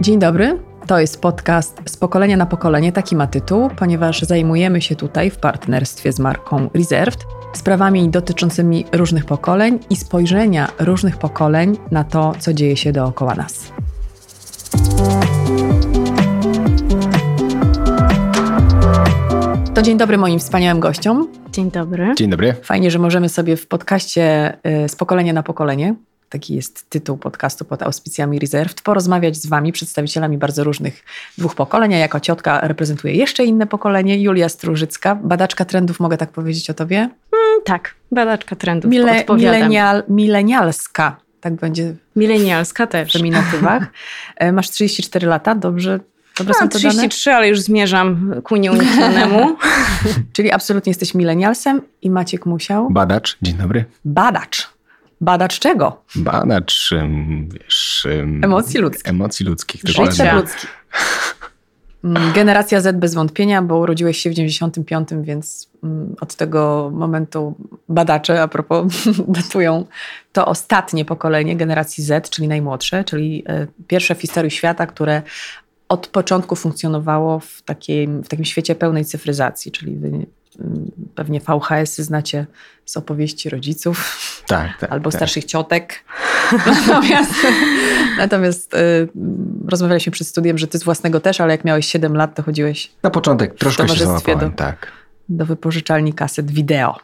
Dzień dobry. To jest podcast z pokolenia na pokolenie, taki ma tytuł, ponieważ zajmujemy się tutaj w partnerstwie z marką Reserved sprawami dotyczącymi różnych pokoleń i spojrzenia różnych pokoleń na to, co dzieje się dookoła nas. To dzień dobry moim wspaniałym gościom. Dzień dobry. Dzień dobry. Fajnie, że możemy sobie w podcaście y, z pokolenia na pokolenie, taki jest tytuł podcastu pod auspicjami Reserved, porozmawiać z Wami, przedstawicielami bardzo różnych dwóch pokoleń. Ja jako ciotka reprezentuję jeszcze inne pokolenie. Julia Strużycka, badaczka trendów, mogę tak powiedzieć o Tobie? Mm, tak, badaczka trendów, Mile, odpowiadam. milenial, milenialska, tak będzie Milenialska też. w feminatywach. E, Masz 34 lata, dobrze? Dobrze No, są to dane? 33, ale już zmierzam ku nieuniknionemu. Czyli absolutnie jesteś milenialsem i Maciek Musiał. Badacz, dzień dobry. Badacz. Badacz czego? Badacz, wiesz... Emocji ludzkich. Emocji ludzkich, Życia. Ludzkich. Mm, Generacja Z bez wątpienia, bo urodziłeś się w 95, więc mm, od tego momentu badacze, a propos, datują to ostatnie pokolenie generacji Z, czyli najmłodsze, czyli e, pierwsze w historii świata, które od początku funkcjonowało w takim, w takim świecie pełnej cyfryzacji, czyli pewnie VHS-y znacie z opowieści rodziców Tak, tak. albo tak. starszych ciotek. Natomiast, natomiast y, rozmawialiśmy przed studiem, że ty z własnego też, ale jak miałeś 7 lat, to chodziłeś Na początek troszkę się załapałem, do- tak. do wypożyczalni kaset wideo.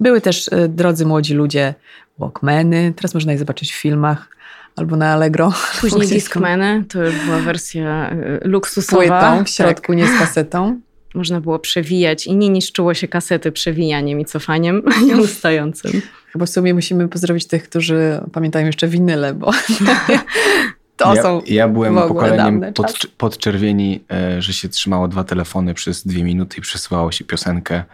Były też, y, drodzy młodzi ludzie, Walkmany, teraz można je zobaczyć w filmach albo na Allegro. Później Discmany, to już była wersja y, luksusowa. Płytą w środku, Tak. nie z kasetą. Można było przewijać i nie niszczyło się kasety przewijaniem i cofaniem nieustającym. Chyba w sumie musimy pozdrowić tych, którzy pamiętają jeszcze winyle, bo to ja, są ja byłem w ogóle pokoleniem pod, podczerwieni, e, że się trzymało dwa telefony przez dwie minuty i przesyłało się piosenkę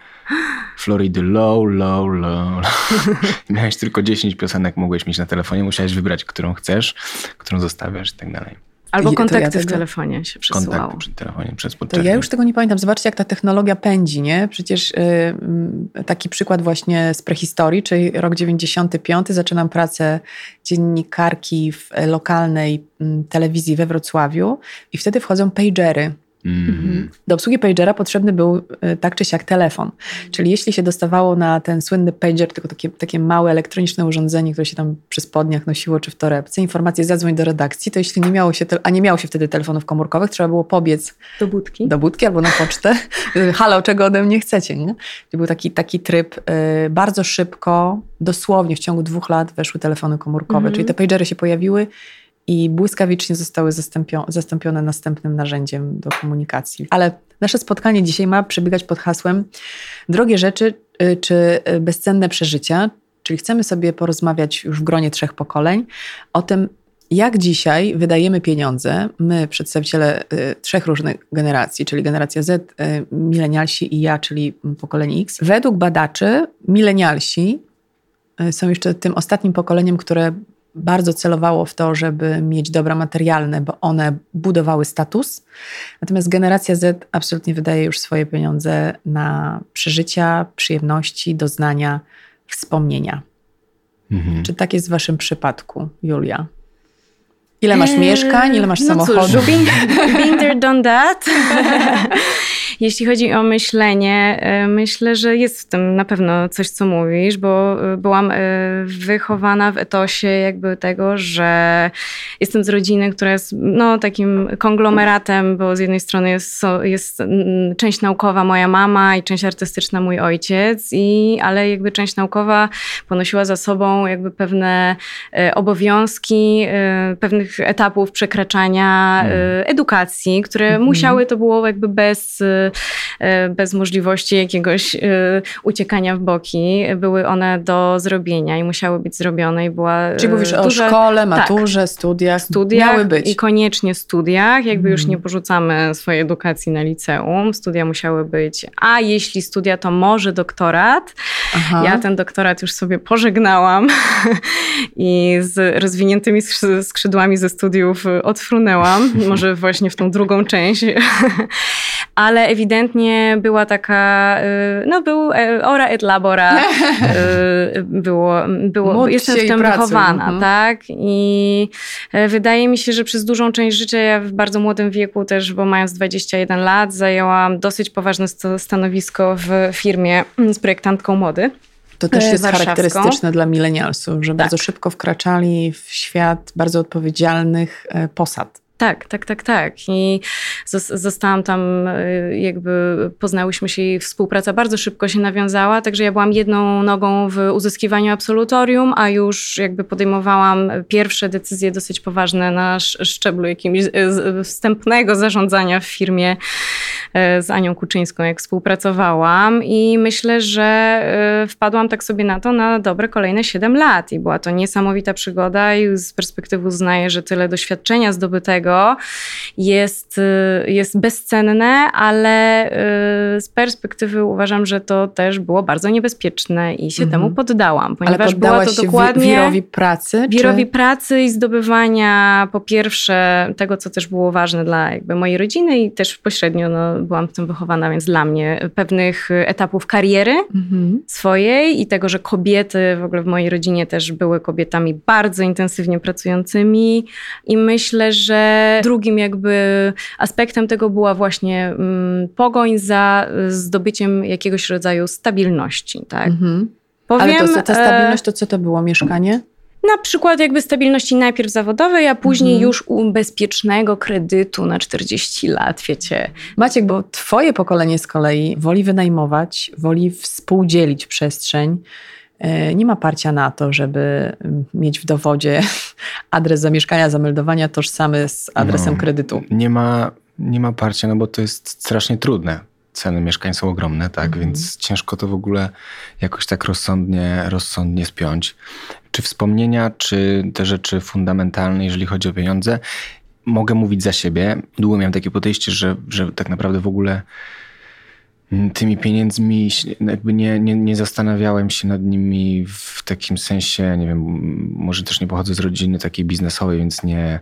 Floridy low, low, low. miałeś tylko 10 piosenek, mogłeś mieć na telefonie, musiałeś wybrać, którą chcesz, którą zostawiasz i tak dalej. Albo to ja kontakty w telefonie się przesyłało. Kontakty przy telefonie, przez To ja już tego nie pamiętam. Zobaczcie, jak ta technologia pędzi, nie? Przecież y, mm, taki przykład właśnie z prehistorii, czyli rok 95. Zaczynam pracę dziennikarki w e, lokalnej mm, telewizji we Wrocławiu i wtedy wchodzą pagery. Mm. Do obsługi pagera potrzebny był y, tak czy siak telefon. Czyli jeśli się dostawało na ten słynny pager, tylko takie, takie małe elektroniczne urządzenie, które się tam przy spodniach nosiło czy w torebce, informację zadzwoń do redakcji, to jeśli nie miało się, te, a nie miało się wtedy telefonów komórkowych, trzeba było pobiec Do budki. do budki albo na pocztę. Halo, czego ode mnie chcecie? Nie? Był taki, taki tryb. y, bardzo szybko, dosłownie w ciągu dwóch lat weszły telefony komórkowe, Mhm. czyli te pagery się pojawiły i błyskawicznie zostały zastąpio- zastąpione następnym narzędziem do komunikacji. Ale nasze spotkanie dzisiaj ma przebiegać pod hasłem drogie rzeczy y, czy y, bezcenne przeżycia, czyli chcemy sobie porozmawiać już w gronie trzech pokoleń o tym, jak dzisiaj wydajemy pieniądze, my, przedstawiciele y, trzech różnych generacji, czyli generacja Z, milenialsi i ja, czyli pokolenie X. Według badaczy milenialsi są jeszcze tym ostatnim pokoleniem, które bardzo celowało w to, żeby mieć dobra materialne, bo one budowały status. Natomiast generacja Z absolutnie wydaje już swoje pieniądze na przeżycia, przyjemności, doznania, wspomnienia. Mhm. Czy tak jest w waszym przypadku, Julia? Ile masz Eee, mieszkań, ile masz no samochodów? Cóż, been, been there, done that. Jeśli chodzi o myślenie, e, myślę, że jest w tym na pewno coś, co mówisz, bo e, byłam e, wychowana w etosie jakby tego, że jestem z rodziny, która jest no, takim konglomeratem, bo z jednej strony jest, jest część naukowa moja mama i część artystyczna mój ojciec, i, ale jakby część naukowa ponosiła za sobą jakby pewne obowiązki, e, etapów przekraczania Mm. e, edukacji, które Mhm. musiały, to było jakby bez, e, bez możliwości jakiegoś uciekania w boki. Były one do zrobienia i musiały być zrobione i była Czyli mówisz o szkole, maturze, studiach. studiach Miały być. i koniecznie studiach. Jakby już Mhm. nie porzucamy swojej edukacji na liceum. Studia musiały być, a jeśli studia, to może doktorat. Aha. Ja ten doktorat już sobie pożegnałam i z rozwiniętymi skrzy- skrzydłami ze studiów odfrunęłam, może właśnie w tą drugą część. ale ewidentnie była taka, y, no był e, ora et labora, y, było, było jestem w tym wychowana, mhm. tak? I e, wydaje mi się, że przez dużą część życia ja w bardzo młodym wieku też, bo mając 21 lat, zajęłam dosyć poważne stanowisko w firmie z projektantką mody. To też jest charakterystyczne dla milenialsów, że tak. bardzo szybko wkraczali w świat bardzo odpowiedzialnych e, posad. Tak, tak, tak, tak. I zostałam tam, y, jakby poznałyśmy się i współpraca bardzo szybko się nawiązała, także ja byłam jedną nogą w uzyskiwaniu absolutorium, a już jakby podejmowałam pierwsze decyzje dosyć poważne na szczeblu jakimś wstępnego zarządzania w firmie e, z Anią Kuczyńską, jak współpracowałam i myślę, że e, wpadłam tak sobie na to na dobre kolejne 7 lat i była to niesamowita przygoda i z perspektywy uznaję, że tyle doświadczenia zdobytego jest, y, jest bezcenne, ale z perspektywy uważam, że to też było bardzo niebezpieczne i się mhm. temu poddałam, ponieważ była to dokładnie wirowi pracy? Wirowi czy? pracy i zdobywania po pierwsze tego, co też było ważne dla jakby mojej rodziny i też pośrednio no, byłam w tym wychowana, więc dla mnie pewnych etapów kariery mhm. swojej i tego, że kobiety w ogóle w mojej rodzinie też były kobietami bardzo intensywnie pracującymi i myślę, że drugim jakby aspektem tego była właśnie mm, pogoń za zdobyciem jakiegoś rodzaju stabilności, tak? Mhm. Powiem, Ale to, ta e, stabilność to co to było? Mieszkanie? Na przykład jakby stabilności najpierw zawodowej, a później mhm. już bezpiecznego kredytu na 40 lat, wiecie. Maciek, bo twoje pokolenie z kolei woli wynajmować, woli współdzielić przestrzeń, E, nie ma parcia na to, żeby mieć w dowodzie adres zamieszkania, zameldowania tożsamy z adresem no, kredytu. Nie ma, nie ma parcia, no bo to jest strasznie trudne. Ceny mieszkań są ogromne, tak, mhm. więc ciężko to w ogóle jakoś tak rozsądnie, rozsądnie spiąć. Czy wspomnienia, czy te rzeczy fundamentalne, jeżeli chodzi o pieniądze, mogę mówić za siebie. Długo miałem takie podejście, że, że tak naprawdę w ogóle tymi pieniędzmi jakby nie, nie, nie zastanawiałem się nad nimi w takim sensie, nie wiem, może też nie pochodzę z rodziny takiej biznesowej, więc nie,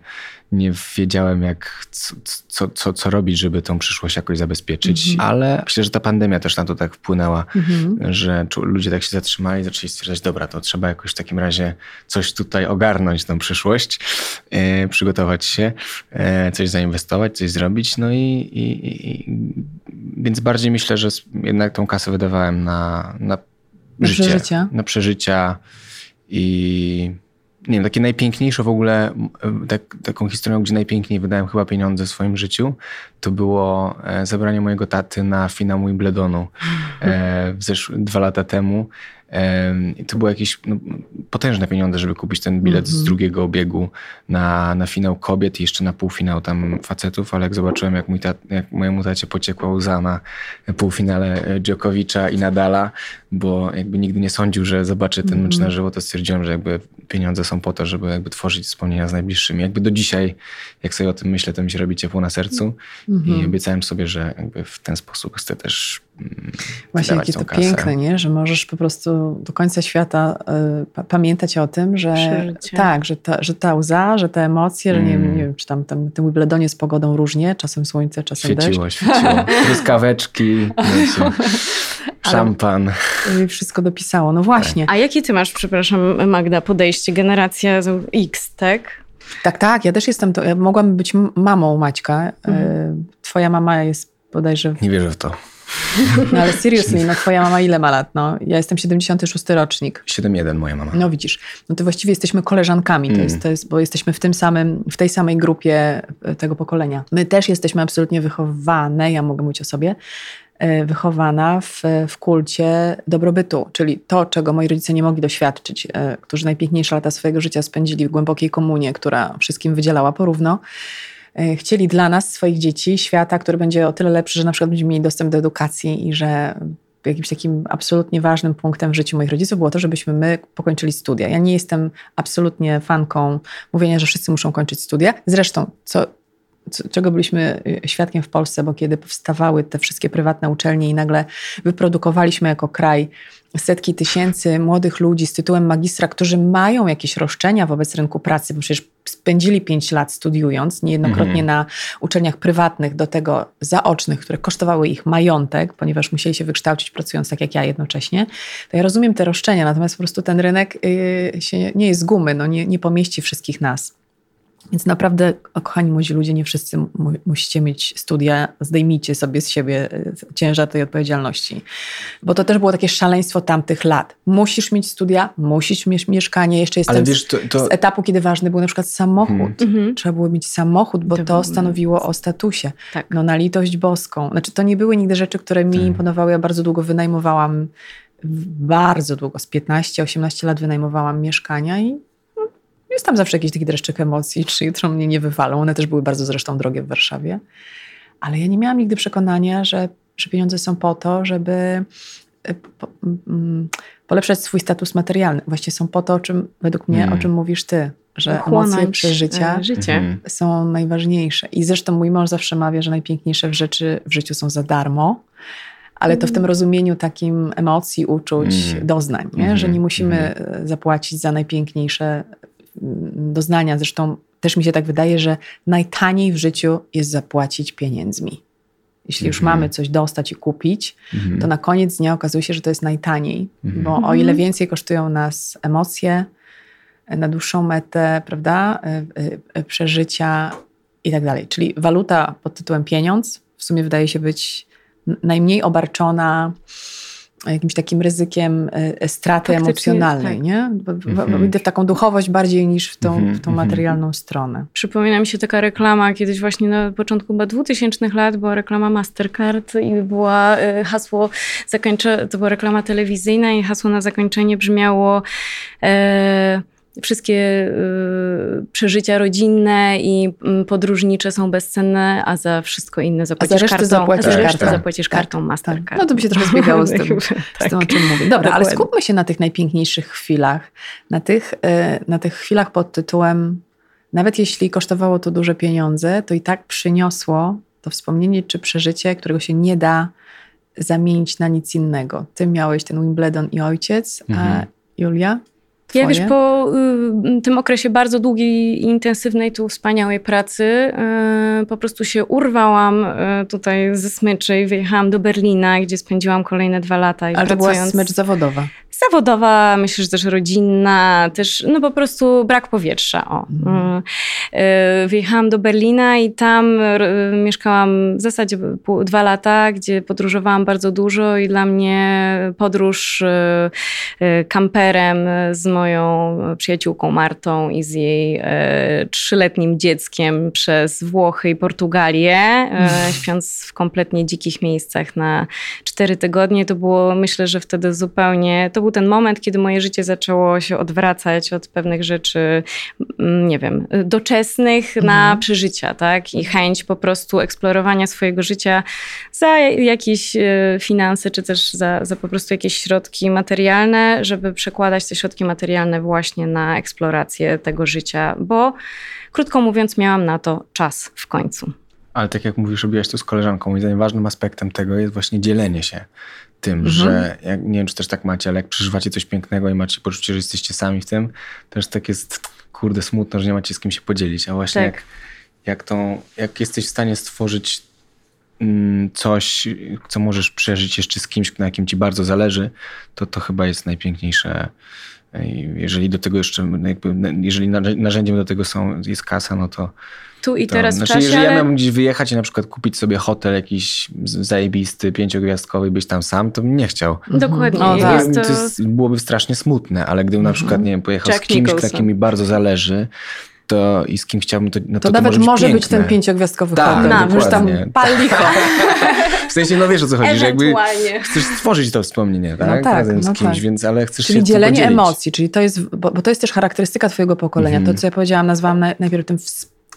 nie wiedziałem, jak, co, co, co, robić, żeby tą przyszłość jakoś zabezpieczyć, mhm. ale myślę, że ta pandemia też na to tak wpłynęła, mhm. że ludzie tak się zatrzymali, zaczęli stwierdzać, dobra, to trzeba jakoś w takim razie coś tutaj ogarnąć, tą przyszłość, yy, przygotować się, yy, coś zainwestować, coś zrobić, no i, i, i, więc bardziej myślę, że jednak tą kasę wydawałem na, na, na życie, przeżycia. na przeżycia i nie wiem, takie najpiękniejsze w ogóle, tak, taką historią, gdzie najpiękniej wydałem chyba pieniądze w swoim życiu, to było e, zabranie mojego taty na finał Wimbledonu e, zesz- dwa lata temu. I to były jakieś no, potężne pieniądze, żeby kupić ten bilet mm -hmm. z mhm. drugiego obiegu na, na finał kobiet i jeszcze na półfinał tam facetów, ale jak zobaczyłem, jak, mój tat, jak mojemu tacie pociekła łza na półfinale e, Djokovicza i Nadala, bo jakby nigdy nie sądził, że zobaczy ten mecz na mhm. żywo, to stwierdziłem, że jakby pieniądze są po to, żeby jakby tworzyć wspomnienia z najbliższymi. Jakby do dzisiaj, jak sobie o tym myślę, to mi się robi ciepło na sercu mm -hmm. i obiecałem sobie, że jakby w ten sposób chcę też Właśnie jakie to kasę. piękne, nie? że możesz po prostu do końca świata y, pamiętać o tym, że Przeżycie. tak, że ta, że ta łza, że te emocje, mm. że nie, mm. nie wiem, czy tam, tam tym Wimbledonie z pogodą różnie, czasem słońce, czasem świeciło, deszcz. Świeciło, Truskaweczki, szampan. I wszystko dopisało, no właśnie. A jakie ty masz, przepraszam Magda, podejście? Generacja X, tak? Tak, tak. Ja też jestem, to, ja mogłam być mamą Maćka. Mhm. Twoja mama jest bodajże... Nie wierzę w to. No ale seriously, no twoja mama ile ma lat? No, ja jestem 76 rocznik. 7-1 moja mama. No widzisz, no to właściwie jesteśmy koleżankami, to, mm. jest, to jest, bo jesteśmy w tym samym, w tej samej grupie e, tego pokolenia. My też jesteśmy absolutnie wychowane, ja mogę mówić o sobie, e, wychowana w, w kulcie dobrobytu, czyli to, czego moi rodzice nie mogli doświadczyć, e, którzy najpiękniejsze lata swojego życia spędzili w głębokiej komunie, która wszystkim wydzielała porówno chcieli dla nas, swoich dzieci, świata, który będzie o tyle lepszy, że na przykład będziemy mieli dostęp do edukacji i że jakimś takim absolutnie ważnym punktem w życiu moich rodziców było to, żebyśmy my pokończyli studia. Ja nie jestem absolutnie fanką mówienia, że wszyscy muszą kończyć studia. Zresztą, co czego byliśmy y, świadkiem w Polsce, bo kiedy powstawały te wszystkie prywatne uczelnie i nagle wyprodukowaliśmy jako kraj setki tysięcy młodych ludzi z tytułem magistra, którzy mają jakieś roszczenia wobec rynku pracy, bo przecież spędzili pięć lat studiując, niejednokrotnie mhm. na uczelniach prywatnych, do tego zaocznych, które kosztowały ich majątek, ponieważ musieli się wykształcić pracując tak jak ja jednocześnie, to ja rozumiem te roszczenia, natomiast po prostu ten rynek yy, się nie jest z gumy, no nie, nie pomieści wszystkich nas. Więc naprawdę, kochani młodzi ludzie, nie wszyscy mu musicie mieć studia, zdejmijcie sobie z siebie e, ciężar tej odpowiedzialności. Bo to też było takie szaleństwo tamtych lat. Musisz mieć studia, musisz mieć mieszkanie. Jeszcze jestem wiesz, to, to... z etapu, kiedy ważny był na przykład samochód. Hmm. Trzeba było mieć samochód, bo to, to stanowiło o statusie. Tak. No na litość boską. Znaczy to nie były nigdy rzeczy, które mi tak. imponowały. Ja bardzo długo wynajmowałam, bardzo długo, z 15-18 lat wynajmowałam mieszkania i jest tam zawsze jakiś taki dreszczyk emocji, czy jutro mnie nie wywalą. One też były bardzo zresztą drogie w Warszawie. Ale ja nie miałam nigdy przekonania, że, że pieniądze są po to, żeby e, po, mm, polepszać swój status materialny. Właściwie są po to, o czym według mnie, mm. o czym mówisz ty, że Chłonąć emocje przeżycia e, życie. Mhm. są najważniejsze. I zresztą mój mąż zawsze mawia, że najpiękniejsze w rzeczy w życiu są za darmo ale to w tym mm. rozumieniu takim emocji, uczuć, mm. doznań, nie? że nie musimy mm. zapłacić za najpiękniejsze doznania. Zresztą też mi się tak wydaje, że najtaniej w życiu jest zapłacić pieniędzmi. Jeśli już mhm. mamy coś dostać i kupić, mhm. to na koniec dnia okazuje się, że to jest najtaniej, mhm. bo o ile więcej kosztują nas emocje na dłuższą metę, prawda, e, e, przeżycia i tak dalej. Czyli waluta pod tytułem pieniądz w sumie wydaje się być najmniej obarczona jakimś takim ryzykiem e, straty emocjonalnej, tak. nie? Mhm. Idę w taką duchowość bardziej niż w tą, mhm, w tą mhm. materialną stronę. Przypomina mi się taka reklama kiedyś właśnie na początku chyba 2000 lat była reklama Mastercard i była e, hasło zakończe, to była reklama telewizyjna i hasło na zakończenie brzmiało e, wszystkie y, przeżycia rodzinne i y, podróżnicze są bezcenne, a za wszystko inne zapłacisz a za kartą. Zapłacisz a za resztę zapłacisz tak, kartą tak, Mastercard. No to by się trochę zbiegało z tym, tak. z tym, o czym mówię. Dobra, Dokładnie. ale skupmy się na tych najpiękniejszych chwilach. Na tych, y, na tych chwilach pod tytułem nawet jeśli kosztowało to duże pieniądze, to i tak przyniosło to wspomnienie czy przeżycie, którego się nie da zamienić na nic innego. Ty miałeś ten Wimbledon i ojciec, mhm. a Julia? Twoje? Ja wiesz, po y, tym okresie bardzo długiej i intensywnej tu wspaniałej pracy y, po prostu się urwałam y, tutaj ze smyczy i wyjechałam do Berlina, gdzie spędziłam kolejne dwa lata. I Ale pracując... to była smycz zawodowa zawodowa, myślę, że też rodzinna, też no po prostu brak powietrza. O. Mhm. Y, wyjechałam do Berlina i tam mieszkałam w zasadzie pół, dwa lata, gdzie podróżowałam bardzo dużo i dla mnie podróż y, y, kamperem z moją przyjaciółką Martą i z jej trzyletnim dzieckiem przez Włochy i Portugalię, śpiąc w kompletnie dzikich miejscach na cztery tygodnie, to było myślę, że wtedy zupełnie, to był był ten moment, kiedy moje życie zaczęło się odwracać od pewnych rzeczy, mm, nie wiem, doczesnych mhm. na przeżycia, tak? I chęć po prostu eksplorowania swojego życia za jakieś e, finanse, czy też za, za po prostu jakieś środki materialne, żeby przekładać te środki materialne właśnie na eksplorację tego życia, bo krótko mówiąc, miałam na to czas w końcu. Ale tak jak mówisz, robiłaś to z koleżanką, moim zdaniem ważnym aspektem tego jest właśnie dzielenie się tym, mhm. że jak, nie wiem, czy też tak macie, ale jak przeżywacie coś pięknego i macie poczucie, że jesteście sami w tym, to też tak jest, kurde, smutno, że nie macie z kim się podzielić. A właśnie tak. jak, jak, tą, jak jesteś w stanie stworzyć mm, coś, co możesz przeżyć jeszcze z kimś, na kim ci bardzo zależy, to to chyba jest najpiękniejsze. Jeżeli do tego jeszcze, jakby, jeżeli narzędziem do tego są, jest kasa, no to tu i to, teraz znaczy, w czasie, Jeżeli ja miałbym gdzieś wyjechać i na przykład kupić sobie hotel jakiś zajebisty, pięciogwiazdkowy i być tam sam, to bym nie chciał. Mhm. Dokładnie. No, tak. jest to... to jest, byłoby strasznie smutne, ale gdybym na przykład, nie wiem, pojechał Jack z kimś, Nicholson. kto mi bardzo zależy, to i z kim chciałbym, to, no to, to, to nawet może być, być ten pięciogwiazdkowy tak, hotel. Tak, już tam pal licho. w sensie, no wiesz o co chodzi, że jakby chcesz stworzyć to wspomnienie, tak? No tak Razem no z kimś, tak. więc ale chcesz czyli się dzielenie emocji, czyli to jest, bo, bo, to jest też charakterystyka twojego pokolenia. Mm. To, co ja powiedziałam, nazwałam najpierw tym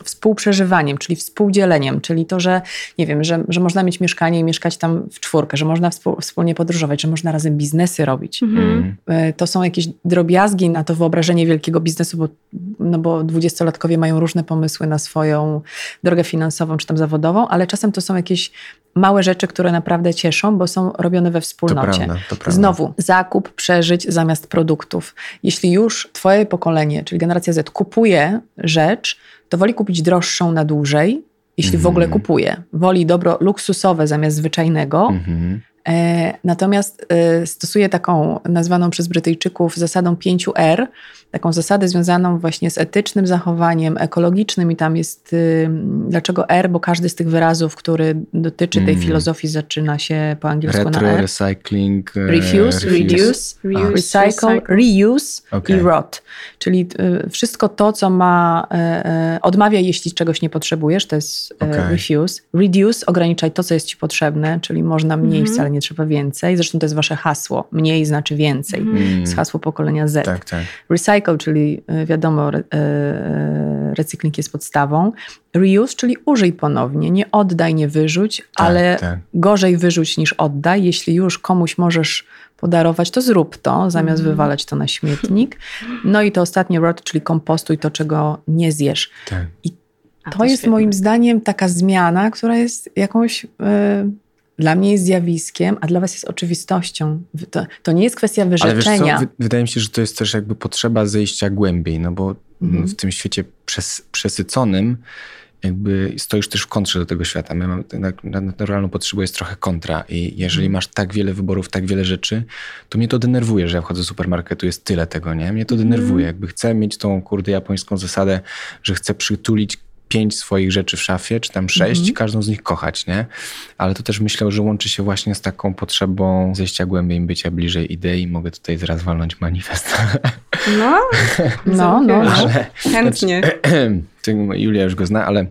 współprzeżywaniem, czyli współdzieleniem, czyli to, że nie wiem, że, że można mieć mieszkanie i mieszkać tam w czwórkę, że można współ, wspólnie podróżować, że można razem biznesy robić. Mhm. E, To są jakieś drobiazgi na to wyobrażenie wielkiego biznesu, bo, no bo dwudziestolatkowie mają różne pomysły na swoją drogę finansową czy tam zawodową, ale czasem to są jakieś małe rzeczy, które naprawdę cieszą, bo są robione we To wspólnocie. prawda, to prawda. Znowu, zakup, przeżyć zamiast produktów. Jeśli już twoje pokolenie, czyli generacja Z, kupuje rzecz, to woli kupić droższą na dłużej, jeśli w ogóle Mhm. kupuje. Woli dobro luksusowe zamiast zwyczajnego. Mhm. E, natomiast e, stosuje taką nazwaną przez Brytyjczyków zasadą 5R, taką zasadę związaną właśnie z etycznym zachowaniem, ekologicznym i tam jest, y, dlaczego R, bo każdy z tych wyrazów, który dotyczy tej Mm. filozofii zaczyna się po angielsku Retro, na R. recycling. e, Refuse, reduce, Reuse, recycle, reuse Okej. i rot. Czyli y, wszystko to, co ma, e, e, odmawia, jeśli czegoś nie potrzebujesz, to jest e, Okej. refuse. Reduce, ograniczaj to, co jest ci potrzebne, czyli można mniej, Mhm. wcale nie trzeba więcej. Zresztą to jest wasze hasło. Mniej znaczy więcej. Mhm. Mm. jest hasło pokolenia Z. Tak, tak. Recycle, czyli y, wiadomo, re, e, recykling jest podstawą. Reuse, czyli użyj ponownie, nie oddaj, nie wyrzuć, Tak, ale tak. gorzej wyrzuć niż oddaj. Jeśli już komuś możesz podarować, to zrób to, zamiast Mhm. wywalać to na śmietnik. No i to ostatnie rot, czyli kompostuj to, czego nie zjesz. tak. A, To jest świetne. moim zdaniem taka zmiana, która jest jakąś... y, dla mnie jest zjawiskiem, a dla was jest oczywistością. To, to nie jest kwestia Ale wyrzeczenia. wy- wydaje mi się, że to jest też jakby potrzeba zejścia głębiej, no bo Mhm. w tym świecie przes, przesyconym jakby stoisz też w kontrze do tego świata. My mamy tak, na naturalną potrzebę jest trochę kontra i jeżeli Mhm. masz tak wiele wyborów, tak wiele rzeczy, to mnie to denerwuje, że ja wchodzę do supermarketu, jest tyle tego, nie? Mnie to Mhm. denerwuje. Jakby chcę mieć tą kurde japońską zasadę, że chcę przytulić pięć swoich rzeczy w szafie, czy tam sześć, Mhm. każdą z nich kochać, nie? Ale to też myślę, że łączy się właśnie z taką potrzebą zejścia głębiej, bycia bliżej idei. Mogę tutaj zaraz walnąć manifest. No, No, no, no. Ale chętnie. Ty, Julia już go zna, ale w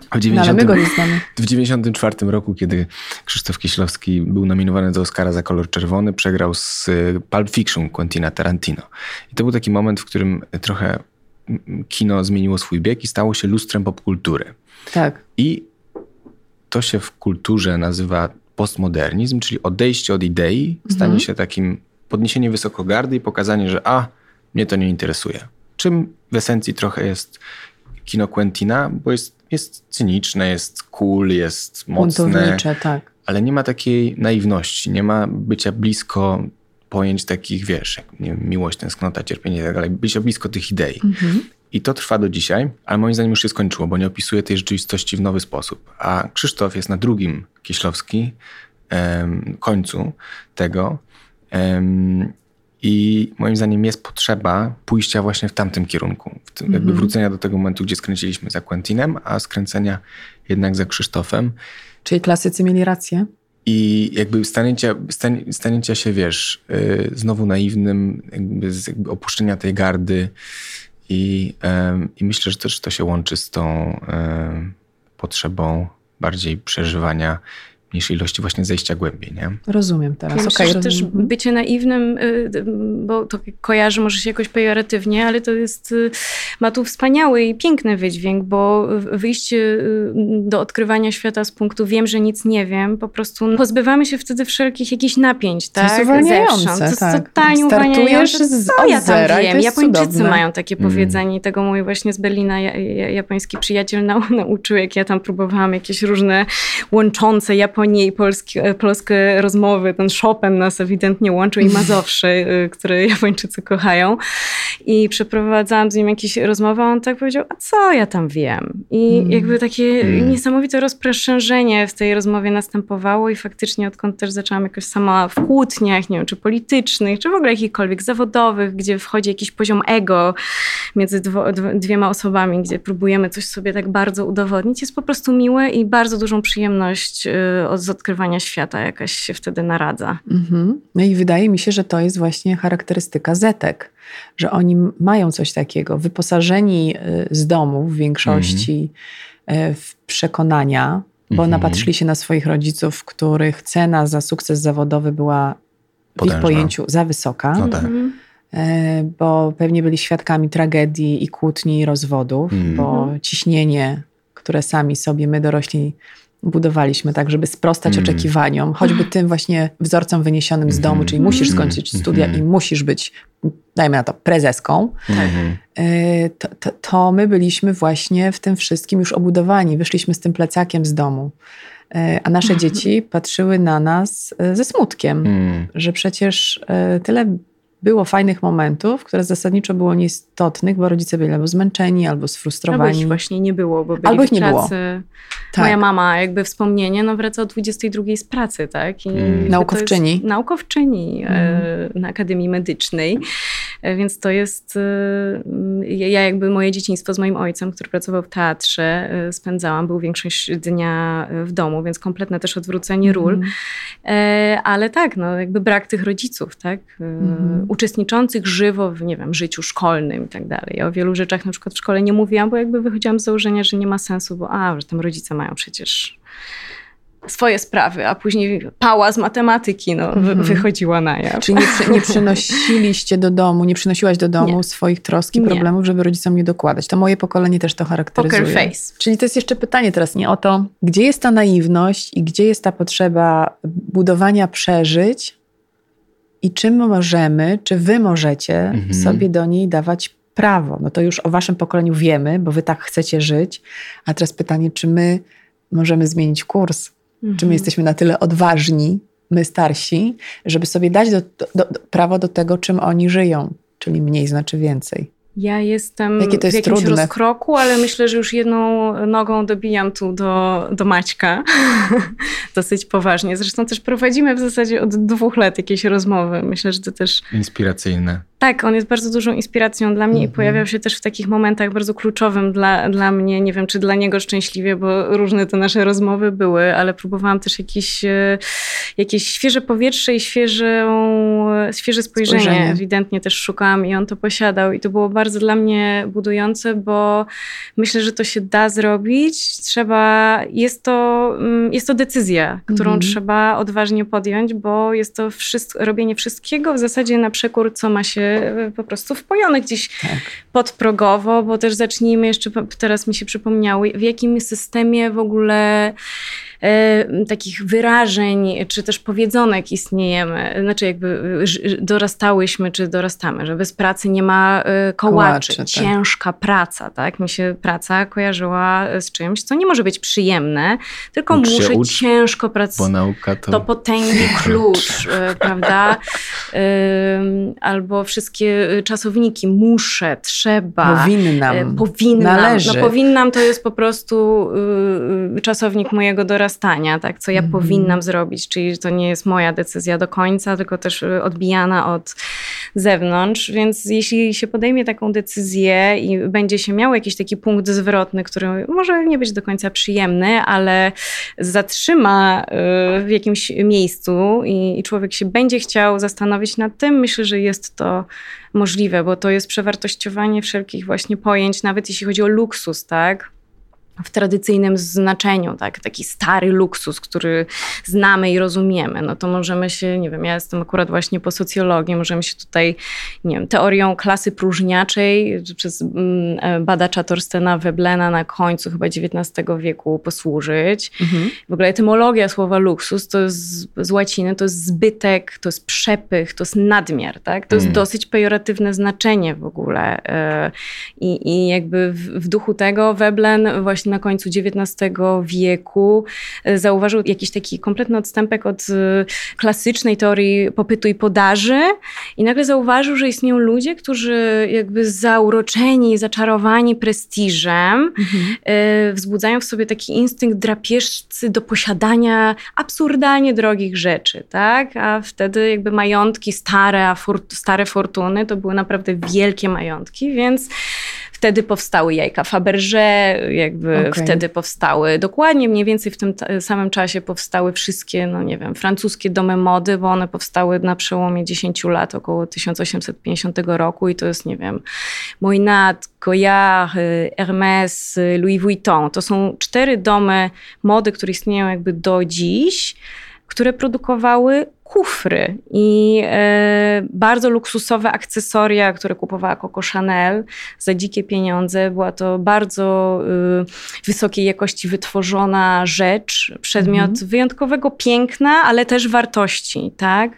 No, ale 90, my go nie znamy. w 94 roku, kiedy Krzysztof Kieślowski był nominowany do Oscara za kolor czerwony, przegrał z y, Pulp Fiction Quentina Tarantino. I to był taki moment, w którym trochę kino zmieniło swój bieg i stało się lustrem popkultury. Tak. I to się w kulturze nazywa postmodernizm, czyli odejście od idei, stanie Mhm. się takim podniesienie wysokogardy i pokazanie, że a, mnie to nie interesuje. Czym w esencji trochę jest kino Quentina, bo jest, jest cyniczne, jest cool, jest mocne, Buntownicze, tak. ale nie ma takiej naiwności, nie ma bycia blisko pojęć takich, wiesz, jak nie wiem, miłość, tęsknota, cierpienie i tak dalej, bycia blisko tych idei. Mhm. I to trwa do dzisiaj, ale moim zdaniem już się skończyło, bo nie opisuje tej rzeczywistości w nowy sposób. A Krzysztof jest na drugim Kieślowski em, końcu tego. em, I moim zdaniem jest potrzeba pójścia właśnie w tamtym kierunku. W tym, Jakby Mhm. wrócenia do tego momentu, gdzie skręciliśmy za Quentinem, a skręcenia jednak za Krzysztofem. Czyli klasycy mieli rację. I jakby stanięcia, stanięcia się, wiesz, y, znowu naiwnym, jakby, z, jakby opuszczenia tej gardy. I, I myślę, że też to się łączy z tą potrzebą bardziej przeżywania mniejszej ilości właśnie zejścia głębiej, nie? Rozumiem teraz. Ja myślę, Okej, że też bycie naiwnym, y, bo to kojarzy może się jakoś pejoratywnie, ale to jest, y, ma tu wspaniały i piękny wydźwięk, bo wyjście y, do odkrywania świata z punktu wiem, że nic nie wiem, po prostu pozbywamy się wtedy wszelkich jakichś napięć, To jest tak? uwalniające. To jest tak. totalnie Startujesz z- Co od ja tam zera wiem? Japończycy cudowne. mają takie Mm. powiedzenie i tego mój właśnie z Berlina ja, ja, japoński przyjaciel nau, nauczył, jak ja tam próbowałam jakieś różne łączące Japonię i Polski, e, polskie rozmowy. Ten Chopin nas ewidentnie łączył i Mazowsze, y, które Japończycy kochają. I przeprowadzałam z nim jakieś rozmowy, a on tak powiedział, a co ja tam wiem? I Mm. jakby takie Mm. niesamowite rozprężenie w tej rozmowie następowało i faktycznie odkąd też zaczęłam jakoś sama w kłótniach, nie wiem, czy politycznych, czy w ogóle jakichkolwiek zawodowych, gdzie wchodzi jakiś poziom ego między dwo, dw- dwiema osobami, gdzie próbujemy coś sobie tak bardzo udowodnić, jest po prostu miłe i bardzo dużą przyjemność od z odkrywania świata jakaś się wtedy naradza. Mhm. No i wydaje mi się, że to jest właśnie charakterystyka Zetek, że oni mają coś takiego, wyposażeni y, z domu w większości y, w przekonania, bo Mhm. napatrzyli się na swoich rodziców, których cena za sukces zawodowy była w ich Potężna. pojęciu za wysoka. No tak. Mhm. e, bo pewnie byli świadkami tragedii i kłótni i rozwodów, Mm. bo Mhm. ciśnienie, które sami sobie my dorośli budowaliśmy tak, żeby sprostać Mm. oczekiwaniom, choćby tym właśnie wzorcom wyniesionym z domu, Mhm. czyli musisz skończyć studia Mhm. i musisz być, dajmy na to, prezeską, e, to, to, to my byliśmy właśnie w tym wszystkim już obudowani. Wyszliśmy z tym plecakiem z domu. E, A nasze dzieci patrzyły na nas e, ze smutkiem, Mm. że przecież tyle było fajnych momentów, które zasadniczo było nieistotnych, bo rodzice byli albo zmęczeni, albo Albo sfrustrowani. ich właśnie nie było, bo byli Albo ich w nie było. pracy. Tak. Moja mama, jakby wspomnienie, no wraca o 22 z pracy, tak? I Mm. Naukowczyni. Naukowczyni e, Mm. na Akademii Medycznej. E, Więc to jest, e, ja ja jakby moje dzieciństwo z moim ojcem, który pracował w teatrze, e, spędzałam, był większość dnia e, w domu, więc kompletne też odwrócenie ról. E, ale tak, no jakby brak tych rodziców, tak? Mhm. Uczestniczących żywo w, nie wiem, życiu szkolnym i tak dalej. Ja o wielu rzeczach na przykład w szkole nie mówiłam, bo jakby wychodziłam z założenia, że nie ma sensu, bo a, że tam rodzice mają przecież swoje sprawy, a później pała z matematyki no, Mhm. wychodziła na jaw. Czyli nie, nie przynosiliście do domu, nie przynosiłaś do domu Nie. swoich trosk i Nie. problemów, żeby rodzicom nie dokładać. To moje pokolenie też to charakteryzuje. Poker face. Czyli to jest jeszcze pytanie teraz nie o to, gdzie jest ta naiwność i gdzie jest ta potrzeba budowania przeżyć i czym możemy, czy wy możecie Mhm. sobie do niej dawać prawo. No to już o waszym pokoleniu wiemy, bo wy tak chcecie żyć. A teraz pytanie, czy my możemy zmienić kurs? Czy Mhm. my jesteśmy na tyle odważni, my starsi, żeby sobie dać do, do, do, prawo do tego, czym oni żyją? Czyli mniej znaczy więcej. Ja jestem Jakie to jest w jakimś trudne. rozkroku, ale myślę, że już jedną nogą dobijam tu do, do Maćka. Dosyć poważnie. Zresztą też prowadzimy w zasadzie od dwóch lat jakieś rozmowy. Myślę, że to też Inspiracyjne. Tak, on jest bardzo dużą inspiracją dla mnie i Mhm. pojawiał się też w takich momentach bardzo kluczowym dla, dla mnie. Nie wiem, czy dla niego szczęśliwie, bo różne te nasze rozmowy były, ale próbowałam też jakieś, e, jakieś świeże powietrze i świeżą, świeże spojrzenie. Spojrzenie. Ewidentnie też szukałam i on to posiadał i to było bardzo dla mnie budujące, bo myślę, że to się da zrobić. Trzeba, jest to, mm, jest to decyzja, którą Mhm. trzeba odważnie podjąć, bo jest to wszystko, robienie wszystkiego w zasadzie na przekór, co ma się e, po prostu wpojone gdzieś Tak. podprogowo, bo też zacznijmy jeszcze, teraz mi się przypomniało, w jakim systemie w ogóle takich wyrażeń, czy też powiedzonek istniejemy, znaczy jakby e, ż- dorastałyśmy, czy dorastamy, że bez pracy nie ma e, kołaczy, Kołaczy, tak. ciężka praca, tak? Mi się praca kojarzyła z czymś, co nie może być przyjemne, tylko Ucz muszę ucz, ciężko Bo pracować. nauka to... To potęgi klucz, e, prawda? Albo wszystkie e, czasowniki muszę, trzeba. Powinnam. e, Powinnam. Należy. No powinnam to jest po prostu y, y, czasownik mojego dorastania, tak? Co ja Mhm. powinnam zrobić, czyli to nie jest moja decyzja do końca, tylko też y, odbijana od zewnątrz, więc jeśli się podejmie taką decyzję i będzie się miał jakiś taki punkt zwrotny, który może nie być do końca przyjemny, ale zatrzyma y, w jakimś miejscu i, i człowiek się będzie chciał zastanowić nad tym, myślę, że jest to możliwe, bo to jest przewartościowanie wszelkich właśnie pojęć, nawet jeśli chodzi o luksus, tak? W tradycyjnym znaczeniu, tak? Taki stary luksus, który znamy i rozumiemy, no to możemy się, nie wiem, ja jestem akurat właśnie po socjologii, możemy się tutaj, nie wiem, teorią klasy próżniaczej przez mm, e, badacza Torstena Weblena na końcu chyba XIX wieku posłużyć. Mhm. W ogóle etymologia słowa luksus to jest z, łaciny, to jest zbytek, to jest przepych, to jest nadmiar, tak? To jest Mm. dosyć pejoratywne znaczenie w ogóle. e, I, i jakby w, w duchu tego Veblen właśnie na końcu XIX wieku e, zauważył jakiś taki kompletny odstępek od e, klasycznej teorii popytu i podaży i nagle zauważył, że istnieją ludzie, którzy jakby zauroczeni, zaczarowani prestiżem, Mhm. e, wzbudzają w sobie taki instynkt drapieżcy do posiadania absurdalnie drogich rzeczy, tak? A wtedy jakby majątki stare, a fort, stare fortuny to były naprawdę wielkie majątki, więc wtedy powstały jajka Fabergé, jakby Okej. wtedy powstały, dokładnie mniej więcej w tym samym czasie powstały wszystkie, no nie wiem, francuskie domy mody, bo one powstały na przełomie 10 lat, około 1850 roku i to jest, nie wiem, Moynat, Goyard, y, Hermès, y, Louis Vuitton. To są cztery domy mody, które istnieją jakby do dziś, które produkowały kufry i e, bardzo luksusowe akcesoria, które kupowała Coco Chanel za dzikie pieniądze. Była to bardzo e, wysokiej jakości wytworzona rzecz, przedmiot mhm. wyjątkowego piękna, ale też wartości, tak?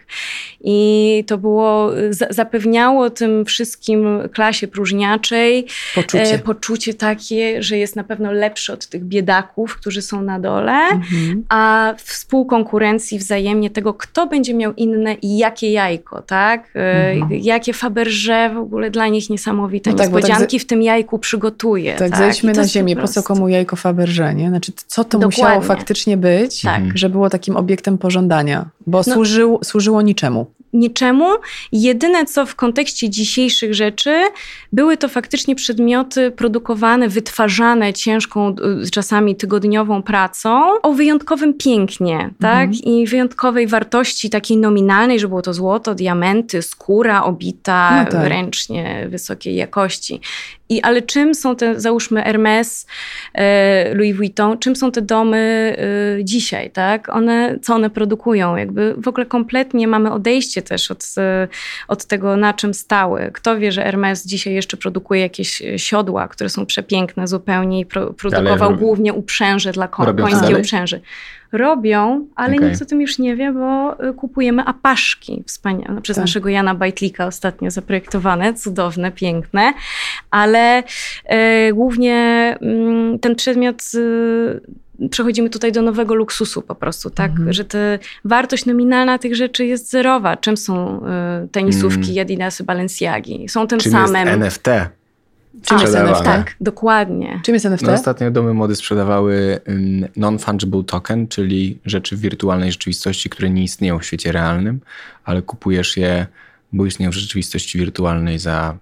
I to było, zapewniało tym wszystkim klasie próżniaczej poczucie, e, poczucie takie, że jest na pewno lepszy od tych biedaków, którzy są na dole, mhm. a współkonkurencji wzajemnie tego, kto będzie miał inne i jakie jajko, tak? E, mhm. Jakie Faberże w ogóle dla nich niesamowite no tak, niespodzianki tak, w tym jajku przygotuje. Tak, tak? zejdźmy na ziemię, po co komu jajko Faberże, nie? Znaczy, co to Dokładnie. musiało faktycznie być, tak. że było takim obiektem pożądania, bo no. służyło, służyło niczemu niczemu. Jedyne co w kontekście dzisiejszych rzeczy, były to faktycznie przedmioty produkowane, wytwarzane ciężką, y, czasami tygodniową pracą, o wyjątkowym pięknie, tak? Mhm. I wyjątkowej wartości takiej nominalnej, że było to złoto, diamenty, skóra obita no tak. ręcznie wysokiej jakości. I, ale czym są te, załóżmy Hermes, e, Louis Vuitton, czym są te domy e, dzisiaj, tak? One, co one produkują? Jakby w ogóle kompletnie mamy odejście też od, e, od tego, na czym stały. Kto wie, że Hermes dzisiaj jeszcze produkuje jakieś siodła, które są przepiękne zupełnie i pro, produkował ale, głównie uprzęże dla koń, końskie uprzęże robią, ale okay. nikt o tym już nie wie, bo y, kupujemy apaszki wspaniałe, przez tak. naszego Jana Bajtlika ostatnio zaprojektowane, cudowne, piękne, ale y, głównie y, ten przedmiot y, przechodzimy tutaj do nowego luksusu po prostu, tak? Mhm. Że te, wartość nominalna tych rzeczy jest zerowa. Czym są y, tenisówki mm. Adidasy Balenciagi? Są tym Czym samym. Jest NFT? Czym jest NFT? Tak, dokładnie. Czym jest NFT? No, ostatnio domy mody sprzedawały non-fungible token, czyli rzeczy w wirtualnej rzeczywistości, które nie istnieją w świecie realnym, ale kupujesz je, bo istnieją w rzeczywistości wirtualnej za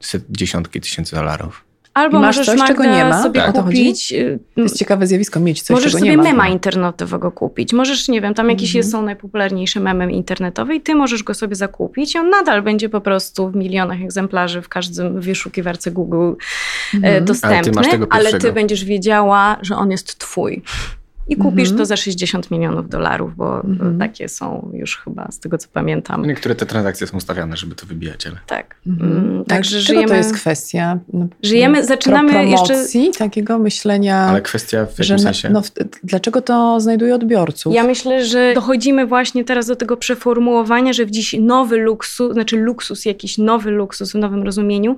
set, dziesiątki tysięcy dolarów. Albo masz możesz coś, Magda, czego nie ma. sobie tak. kupić. Y, to jest ciekawe zjawisko, mieć coś, możesz czego nie ma. Możesz sobie mema internetowego kupić. Możesz, nie wiem, tam jakieś mhm. są najpopularniejsze memy internetowe i ty możesz go sobie zakupić i on nadal będzie po prostu w milionach egzemplarzy w każdym wyszukiwarce Google e, mhm. dostępny, ale ty, ale ty będziesz wiedziała, że on jest twój i kupisz to mhm. za 60 milionów dolarów, bo mhm. takie są już chyba z tego co pamiętam. Niektóre te transakcje są ustawiane, żeby to wybijać, ale. Tak. Mhm. Mm, także Czego żyjemy. to jest kwestia? No, żyjemy, zaczynamy promocji, jeszcze. takiego myślenia. Ale kwestia w jakim sensie? No, dlaczego to znajduje odbiorców? Ja myślę, że dochodzimy właśnie teraz do tego przeformułowania, że w dziś nowy luksus, znaczy luksus, jakiś nowy luksus w nowym rozumieniu,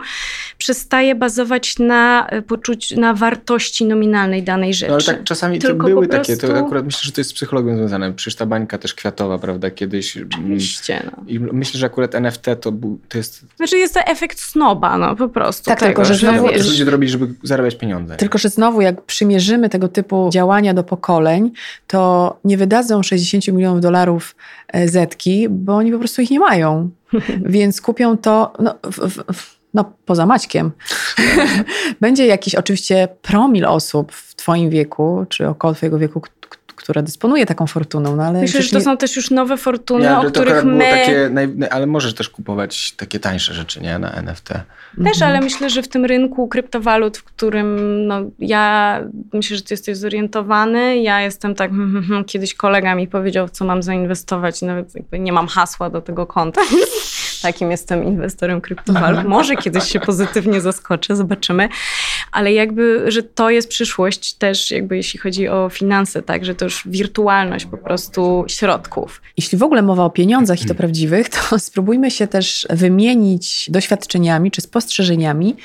przestaje bazować na poczuciu, na wartości nominalnej danej rzeczy. No, ale tak czasami Tylko to były takie takie, to akurat myślę, że to jest z psychologią związane. Przecież ta bańka też kwiatowa, prawda, kiedyś. Mm, Oczywiście. No. I myślę, że akurat NFT to, to jest... Znaczy jest to efekt snoba, no po prostu. Tak, tego, tylko że, znowu... Wiesz, ludzie to robić, żeby zarabiać pieniądze. Tylko, że znowu jak przymierzymy tego typu działania do pokoleń, to nie wydadzą 60 milionów dolarów e, zetki, bo oni po prostu ich nie mają. Więc kupią to... No, w, w, no poza Maćkiem, będzie jakiś oczywiście promil osób w twoim wieku, czy około twojego wieku, która dysponuje taką fortuną. No ale Myślę, że to nie... są też już nowe fortuny, ja, o których my... Takie, ale możesz też kupować takie tańsze rzeczy, nie? Na NFT. Też, mhm. ale myślę, że w tym rynku kryptowalut, w którym no, ja myślę, że ty jesteś zorientowany, ja jestem tak, hmm, hmm, hmm, kiedyś kolega mi powiedział, co mam zainwestować, nawet nie mam hasła do tego konta. Takim jestem inwestorem kryptowalut. Może kiedyś się pozytywnie zaskoczę, zobaczymy. Ale jakby, że to jest przyszłość też jakby jeśli chodzi o finanse, tak, że to już wirtualność po prostu środków. Jeśli w ogóle mowa o pieniądzach i to prawdziwych, to spróbujmy się też wymienić doświadczeniami czy spostrzeżeniami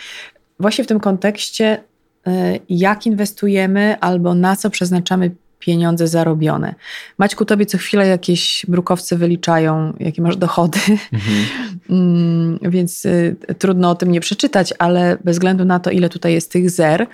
właśnie w tym kontekście, y, jak inwestujemy albo na co przeznaczamy pieniądze zarobione. Maćku, tobie co chwilę jakieś brukowce wyliczają, jakie masz dochody, mhm. Mm, więc y, trudno o tym nie przeczytać, ale bez względu na to, ile tutaj jest tych zer,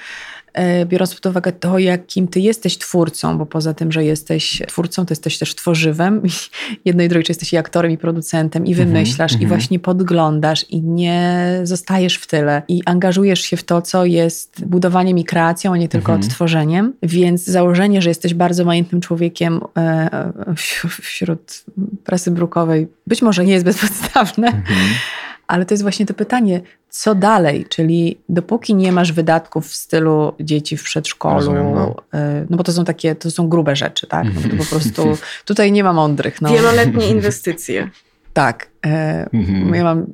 biorąc pod uwagę to, jakim ty jesteś twórcą, bo poza tym, że jesteś twórcą, to jesteś też tworzywem. Jedno i drugie, czy jesteś i aktorem, i producentem, i mhm, wymyślasz, mm -hmm. i właśnie podglądasz, i nie zostajesz w tyle, i angażujesz się w to, co jest budowaniem i kreacją, a nie tylko mm -hmm. odtworzeniem. Więc założenie, że jesteś bardzo majętnym człowiekiem e, wśród prasy brukowej, być może nie jest bezpodstawne. Mm -hmm Ale to jest właśnie to pytanie, co dalej? Czyli dopóki nie masz wydatków w stylu dzieci w przedszkolu, Rozumiem, no. y, no bo to są takie, to są grube rzeczy, tak? No, to po prostu tutaj nie ma mądrych. No. Wieloletnie inwestycje. Tak. E, Mhm. ja mam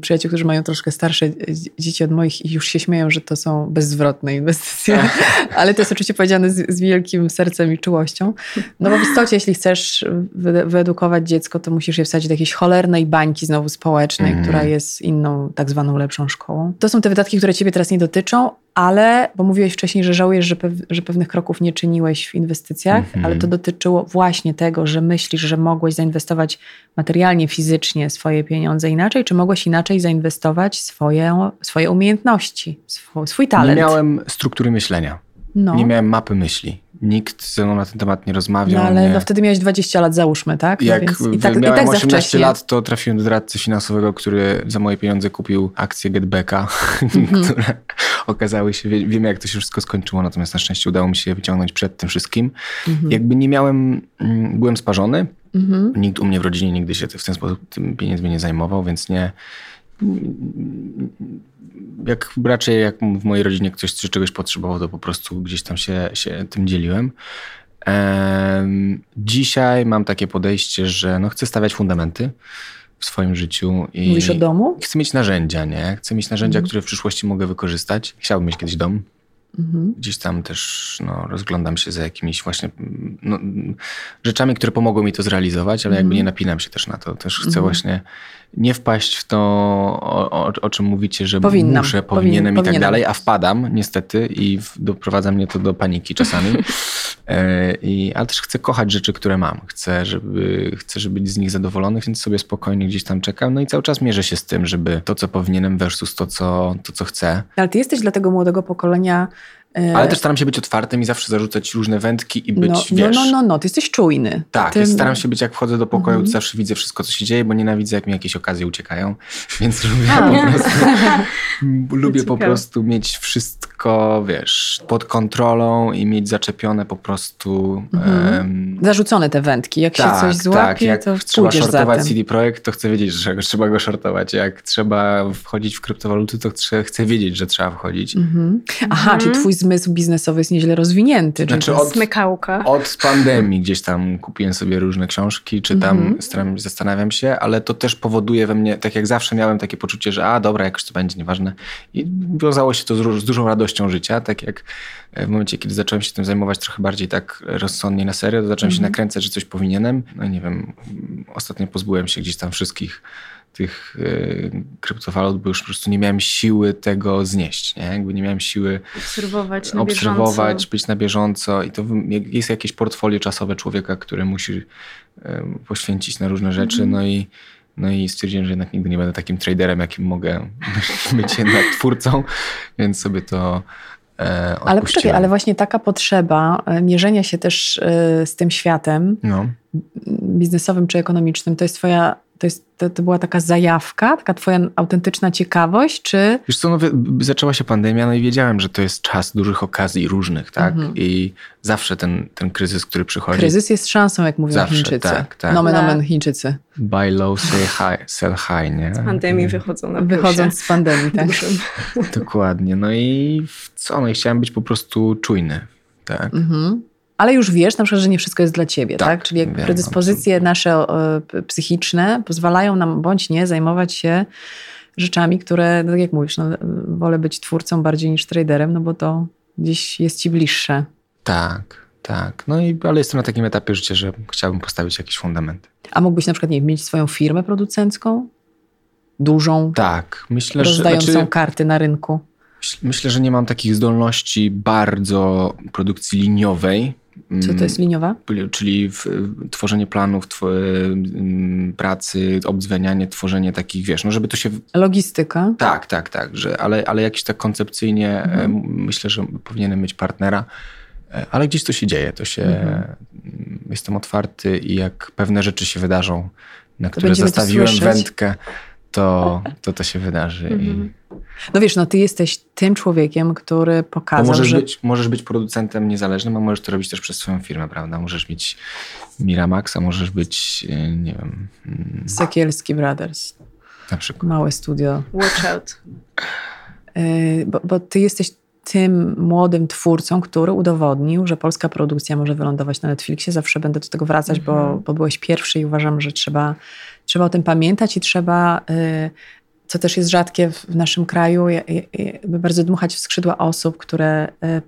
przyjaciół, którzy mają troszkę starsze dzie- dzieci od moich i już się śmieją, że to są bezzwrotne inwestycje. Ale to jest oczywiście powiedziane z, z wielkim sercem i czułością. No bo w istocie, jeśli chcesz wy, wyedukować dziecko, to musisz je wsadzić do jakiejś cholernej bańki znowu społecznej, Mhm. która jest inną, tak zwaną lepszą szkołą. To są te wydatki, które ciebie teraz nie dotyczą, ale, bo mówiłeś wcześniej, że żałujesz, że, pew, że pewnych kroków nie czyniłeś w inwestycjach, Mhm. ale to dotyczyło właśnie tego, że myślisz, że mogłeś zainwestować materialnie, fizycznie swoje pieniądze inaczej, czy mogłeś inaczej zainwestować swoje, swoje umiejętności, swój, swój talent. Nie miałem struktury myślenia. no. Nie miałem mapy myśli. Nikt ze mną na ten temat nie rozmawiał. no ale nie... no, wtedy miałeś 20 lat, załóżmy, tak? No Jak więc i tak, i miałem tak za 18 wcześnie. lat, to trafiłem do doradcy finansowego, który za moje pieniądze kupił akcje Getbacka, Mhm. które okazały się, wie, wiem jak to się wszystko skończyło, natomiast na szczęście udało mi się wyciągnąć przed tym wszystkim. Mhm. Jakby nie miałem, mm, byłem sparzony, Mhm. nikt u mnie w rodzinie nigdy się w ten sposób tym pieniędzmi nie zajmował, więc nie... Jak raczej jak w mojej rodzinie ktoś czegoś potrzebował, to po prostu gdzieś tam się, się tym dzieliłem. Em, Dzisiaj mam takie podejście, że no chcę stawiać fundamenty w swoim życiu. I Mówisz o domu? Chcę mieć narzędzia, nie? Chcę mieć narzędzia, Mhm. które w przyszłości mogę wykorzystać. Chciałbym mieć kiedyś dom. Mhm. Gdzieś tam też no, rozglądam się za jakimiś właśnie mm, no, mm, rzeczami, które pomogą mi to zrealizować, ale jakby Mhm. nie napinam się też na to. Też chcę Mhm. właśnie nie wpaść w to, o, o, o czym mówicie, że Powinnam, muszę, powin- powinienem i tak powinienem. dalej, a wpadam niestety i doprowadza mnie to do paniki czasami. E, I, ale też chcę kochać rzeczy, które mam. Chcę, żeby, chcę, żeby być z nich zadowolony, więc sobie spokojnie gdzieś tam czekam. No i cały czas mierzę się z tym, żeby to, co powinienem versus to, co, to, co chcę. Ale ty jesteś dla tego młodego pokolenia... e, Ale też staram się być otwartym i zawsze zarzucać różne wędki i być, no, no, wiesz... no, no, no, ty jesteś czujny. Tak, ty, staram się być jak wchodzę do pokoju, Mhm. to zawsze widzę wszystko, co się dzieje, bo nienawidzę, jak mi jakieś okazje uciekają. Więc lubię A. po prostu, lubię po prostu mieć wszystko, wiesz, pod kontrolą i mieć zaczepione po prostu... Mhm. em, Zarzucone te wędki. Jak się tak, coś złapie, tak, jak to trzeba shortować. CD Projekt, to chcę wiedzieć, że trzeba go shortować. Jak trzeba wchodzić w kryptowaluty, to chcę, chcę wiedzieć, że trzeba wchodzić. Mhm. Aha, Mhm. czyli twój zmysł biznesowy jest nieźle rozwinięty. czyli Znaczy jest- od- Smykałka. Od pandemii gdzieś tam kupiłem sobie różne książki, czytam, Mhm. staram, zastanawiam się, ale to też powoduje we mnie, tak jak zawsze miałem takie poczucie, że a dobra, jakoś to będzie, nieważne. I wiązało się to z, z dużą radością życia, tak jak w momencie, kiedy zacząłem się tym zajmować trochę bardziej tak rozsądnie na serio, to zacząłem się Mhm. nakręcać, że coś powinienem. No nie wiem, ostatnio pozbyłem się gdzieś tam wszystkich tych y, kryptowalut, bo już po prostu nie miałem siły tego znieść, nie? Jakby nie miałem siły Obserwować na obserwować, bieżąco. być na bieżąco i to jest jakieś portfolio czasowe człowieka, który musi em, poświęcić na różne rzeczy, Mhm. no i no i stwierdziłem, że jednak nigdy nie będę takim traderem, jakim mogę być jednak twórcą, więc sobie to e, Ale poczekaj, ale właśnie taka potrzeba e, mierzenia się też e, z tym światem No. biznesowym czy ekonomicznym, to jest twoja, to, jest, to, to była taka zajawka, taka twoja autentyczna ciekawość, czy... Wiesz co, no, zaczęła się pandemia, no i wiedziałem, że to jest czas dużych okazji różnych, tak? Mhm. I zawsze ten, ten kryzys, który przychodzi, Kryzys jest szansą, jak mówią Zawsze, Chińczycy. tak, tak. Nomen Tak. omen Chińczycy. buy low, say high, sell high, nie? Z pandemii wychodzą na plusie. Wychodząc z pandemii, tak? Dokładnie. No i w co? No i chciałem być po prostu czujny. Tak. Mhm. Ale już wiesz na przykład, że nie wszystko jest dla ciebie, tak? Tak, Czyli jak wiem, predyspozycje nasze e, psychiczne pozwalają nam bądź nie zajmować się rzeczami, które, tak jak mówisz, no, wolę być twórcą bardziej niż traderem, no bo to gdzieś jest ci bliższe. Tak, tak. No i ale jestem na takim etapie życia, że chciałbym postawić jakieś fundamenty. A mógłbyś na przykład nie wiem, mieć swoją firmę producencką? Dużą, Tak, myślę, że. rozdającą znaczy, karty na rynku. myśl- myślę, że nie mam takich zdolności bardzo produkcji liniowej. Co to Mm, jest liniowa? Czyli w, tworzenie planów, tw, mm, pracy, obdzwanianie, tworzenie takich, wiesz, no żeby to się Logistyka. Tak, tak, tak, że, ale, ale jakiś tak koncepcyjnie Mhm. e, myślę, że powinienem mieć partnera, e, ale gdzieś to się dzieje, to się, Mhm. jestem otwarty i jak pewne rzeczy się wydarzą, na które to zastawiłem słyszeć. wędkę, to, to to się wydarzy. I, Mhm. No wiesz, no ty jesteś tym człowiekiem, który bo pokazał, możesz, że... być, możesz być producentem niezależnym, a możesz to robić też przez swoją firmę, prawda? Możesz mieć Miramax, a możesz być, e, nie wiem... mm, Sekielski Brothers. Na przykład. Małe studio. Watch out. Yy, bo, bo ty jesteś tym młodym twórcą, który udowodnił, że polska produkcja może wylądować na Netflixie. Zawsze będę do tego wracać, bo, Mhm. bo byłeś pierwszy i uważam, że trzeba, trzeba o tym pamiętać i trzeba, y, co też jest rzadkie w naszym kraju, bardzo dmuchać w skrzydła osób, które y,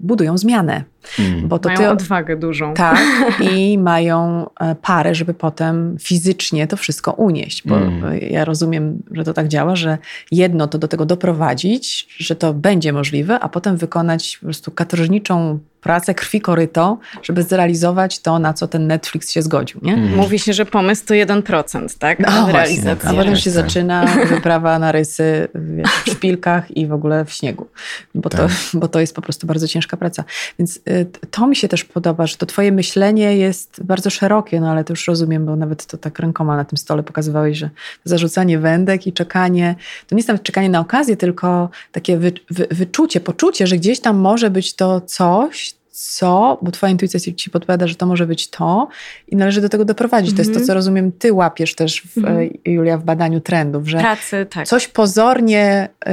budują zmianę. Mm. Bo to Mają ty, odwagę dużą. tak, i mają e, parę, żeby potem fizycznie to wszystko unieść. Bo Mm. ja rozumiem, że to tak działa, że jedno to do tego doprowadzić, że to będzie możliwe, a potem wykonać po prostu katorżniczą pracę krwi koryto, żeby zrealizować to, na co ten Netflix się zgodził. Nie? Mm. Mówi się, że pomysł to 1%, tak? No A właśnie, realizacja. a potem Tak, się tak. zaczyna wyprawa na rysy wiesz, w szpilkach i w ogóle w śniegu, bo, to, Tak. bo to jest po prostu bardzo ciężka praca. Więc y, to mi się też podoba, że to twoje myślenie jest bardzo szerokie, no ale to już rozumiem, bo nawet to tak rękoma na tym stole pokazywałeś, że zarzucanie wędek i czekanie, to nie jest nawet czekanie na okazję, tylko takie wy, wy, wyczucie, poczucie, że gdzieś tam może być to coś, co, bo twoja intuicja ci podpowiada, że to może być to i należy do tego doprowadzić. To jest to, Mhm. co rozumiem, ty łapiesz też, w, Mhm. e, Julia, w badaniu trendów, że Pracy, tak. coś pozornie y,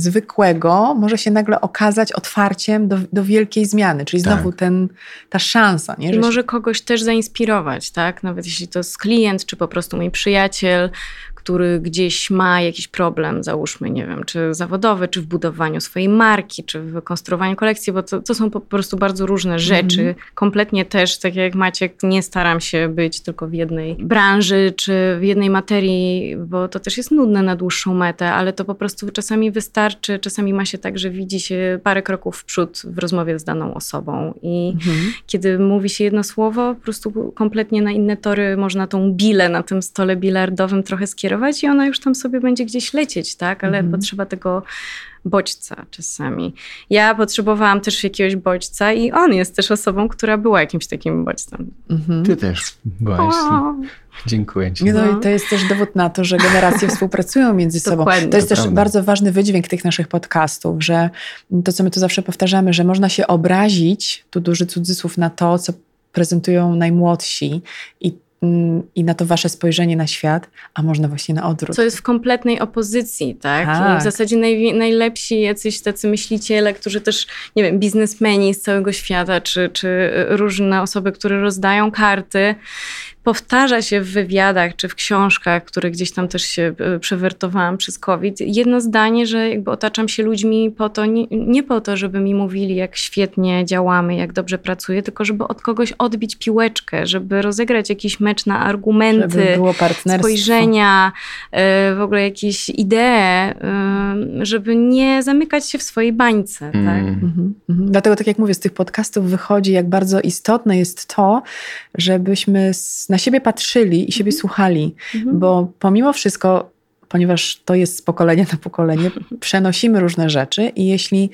zwykłego może się nagle okazać otwarciem do, do wielkiej zmiany, czyli Tak. znowu ten, ta szansa. Nie? I Że się- może kogoś też zainspirować, tak? Nawet jeśli to jest klient, czy po prostu mój przyjaciel, który gdzieś ma jakiś problem, załóżmy, nie wiem, czy zawodowy, czy w budowaniu swojej marki, czy w konstruowaniu kolekcji, bo to, to są po prostu bardzo różne rzeczy. Mhm. Kompletnie też, tak jak Maciek, nie staram się być tylko w jednej branży, czy w jednej materii, bo to też jest nudne na dłuższą metę, ale to po prostu czasami wystarczy, czasami ma się tak, że widzi się parę kroków w przód w rozmowie z daną osobą i Mhm. kiedy mówi się jedno słowo, po prostu kompletnie na inne tory można tą bilę na tym stole bilardowym trochę skierować i ona już tam sobie będzie gdzieś lecieć, tak? Ale Mhm. potrzeba tego bodźca czasami. Ja potrzebowałam też jakiegoś bodźca i on jest też osobą, która była jakimś takim bodźcem. Mhm. Ty też byłaś. O, Dziękuję ci. No, No. i to jest też dowód na to, że generacje współpracują między sobą. Dokładnie. To jest To też prawda. bardzo ważny wydźwięk tych naszych podcastów, że to, co my tu zawsze powtarzamy, że można się obrazić, tu duży cudzysłów, na to, co prezentują najmłodsi i, i na to wasze spojrzenie na świat, a można właśnie na odwrót. co jest w kompletnej opozycji, tak? Tak. W zasadzie naj, najlepsi jacyś tacy myśliciele, którzy też, nie wiem, biznesmeni z całego świata, czy, czy różne osoby, które rozdają karty, powtarza się w wywiadach czy w książkach, które gdzieś tam też się e, przewertowałam przez COVID, jedno zdanie, że jakby otaczam się ludźmi po to, nie, nie po to, żeby mi mówili, jak świetnie działamy, jak dobrze pracuję, tylko żeby od kogoś odbić piłeczkę, żeby rozegrać jakiś mecz na argumenty żeby było partnerstwo. spojrzenia, e, w ogóle jakieś idee, e, żeby nie zamykać się w swojej bańce. Tak? Mm. Mhm, mhm. Dlatego, tak jak mówię, z tych podcastów wychodzi, jak bardzo istotne jest to, żebyśmy s- na siebie patrzyli i siebie słuchali, Mhm. bo pomimo wszystko, ponieważ to jest z pokolenia na pokolenie, przenosimy różne rzeczy i jeśli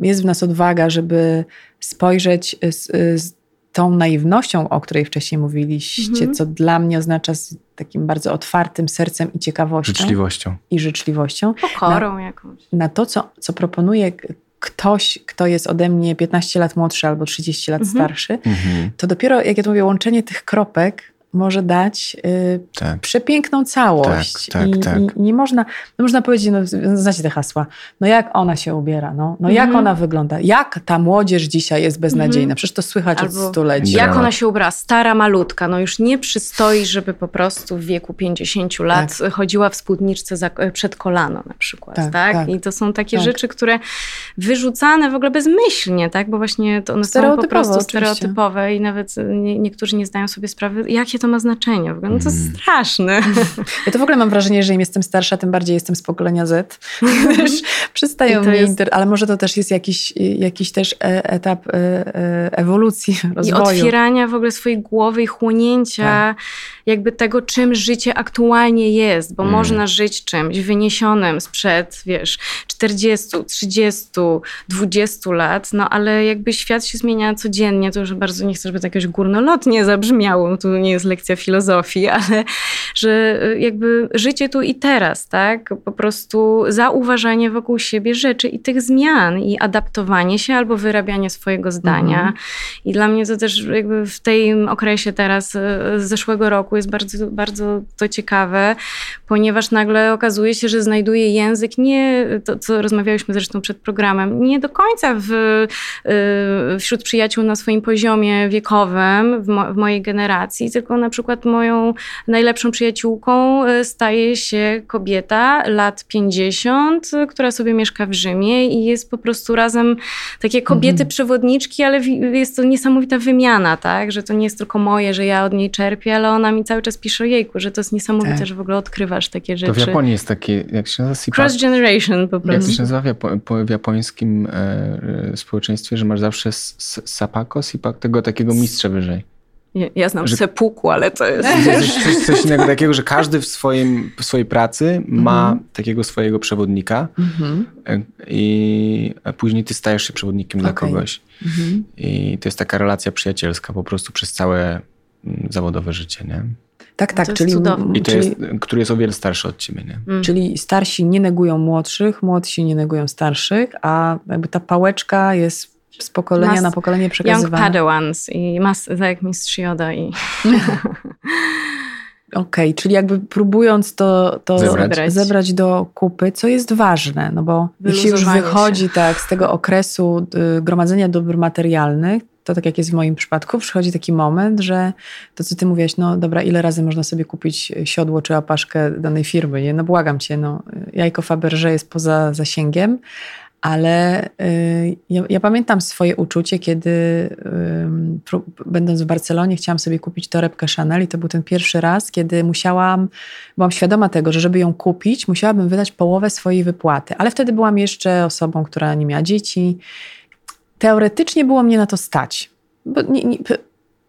jest w nas odwaga, żeby spojrzeć z, z tą naiwnością, o której wcześniej mówiliście, Mhm. co dla mnie oznacza z takim bardzo otwartym sercem i ciekawością Życzliwością. i życzliwością, Pokorą jakąś. na to, co, co proponuje ktoś, kto jest ode mnie 15 lat młodszy albo 30 lat Mhm. starszy, Mhm. to dopiero, jak ja to mówię, łączenie tych kropek może dać y, Tak. przepiękną całość. Tak, tak, I, tak. I, nie można, no można powiedzieć, no, znacie te hasła, no jak ona się ubiera, no, no jak Mhm. ona wygląda, jak ta młodzież dzisiaj jest beznadziejna, Mhm. przecież to słychać od Albo stuleci. Ja- Jak ona się ubrała? Stara malutka. No już nie przystoi, żeby po prostu w wieku 50 lat chodziła w spódniczce za, przed kolano na przykład. Tak, Tak, tak. I to są takie Tak. rzeczy, które wyrzucane w ogóle bezmyślnie, tak? Bo właśnie to one są po prostu oczywiście. stereotypowe i nawet nie, niektórzy nie zdają sobie sprawy, jakie to ma znaczenie. W ogóle. No to jest Mhm. straszne. Ja to w ogóle mam wrażenie, że im jestem starsza, tym bardziej jestem z pokolenia Z. Też przestają I to mnie jest- inter... Ale może to też jest jakiś, jakiś też e, etap e, e, ewolucji, I rozwoju. otwierania w ogóle swojej głowy i chłonięcia Tak. Jakby tego, czym życie aktualnie jest, bo Mm. można żyć czymś wyniesionym sprzed, wiesz, 40, 30, 20 lat, no ale jakby świat się zmienia codziennie, to już bardzo nie chcę, żeby to jakoś górnolotnie zabrzmiało, tu nie jest lekcja filozofii, ale że jakby życie tu i teraz, tak? Po prostu zauważanie wokół siebie rzeczy i tych zmian i adaptowanie się albo wyrabianie swojego zdania. Mhm. I dla mnie to też jakby w tym okresie teraz z zeszłego roku jest bardzo, bardzo to ciekawe, ponieważ nagle okazuje się, że znajduję język nie, to co rozmawiałyśmy zresztą przed programem, nie do końca w, y, wśród przyjaciół na swoim poziomie wiekowym, w, mo, w mojej generacji, tylko na przykład moją najlepszą przyjaciółką y, staje się kobieta lat 50, która sobie mieszka w Rzymie i jest po prostu razem takie kobiety mhm. przewodniczki, ale jest to niesamowita wymiana, tak, że to nie jest tylko moje, że ja od niej czerpię, ale ona mi cały czas pisze jejku, że to jest niesamowite, tak. że w ogóle odkrywasz takie rzeczy. To w Japonii jest takie, jak się nazywa? Cross generation po prostu. Jak się nazywa w, japońskim e, społeczeństwie, że masz zawsze sapako, sipak, tego takiego mistrza wyżej. Ja, ja znam że, sepuku, ale to jest... Coś, coś innego takiego, że każdy w, swoim, w swojej pracy ma mhm. takiego swojego przewodnika mhm. E, i później ty stajesz się przewodnikiem okay. dla kogoś. Mhm. I to jest taka relacja przyjacielska po prostu przez całe zawodowe życie, nie? Tak, tak. czyli, I to czyli, jest, który jest o wiele starszy od ciebie, nie? Mm. Czyli starsi nie negują młodszych, młodsi nie negują starszych, a jakby ta pałeczka jest z pokolenia Mas, na pokolenie przekazywana. Young Padawans i mas, tak jak mistrz Yoda i... Okej, okay, czyli jakby próbując to, to zebrać. zebrać. do kupy, co jest ważne, no bo jeśli już wychodzi tak z tego okresu y, gromadzenia dóbr materialnych, to tak jak jest w moim przypadku, przychodzi taki moment, że to, co ty mówiłaś, no dobra, ile razy można sobie kupić siodło czy apaszkę danej firmy, nie? No błagam cię, no jajko Faberże jest poza zasięgiem, ale y, ja, ja, pamiętam swoje uczucie, kiedy y, będąc w Barcelonie chciałam sobie kupić torebkę Chanel i to był ten pierwszy raz, kiedy musiałam, byłam świadoma tego, że żeby ją kupić, musiałabym wydać połowę swojej wypłaty, ale wtedy byłam jeszcze osobą, która nie miała dzieci teoretycznie było mnie na to stać. Bo nie, nie,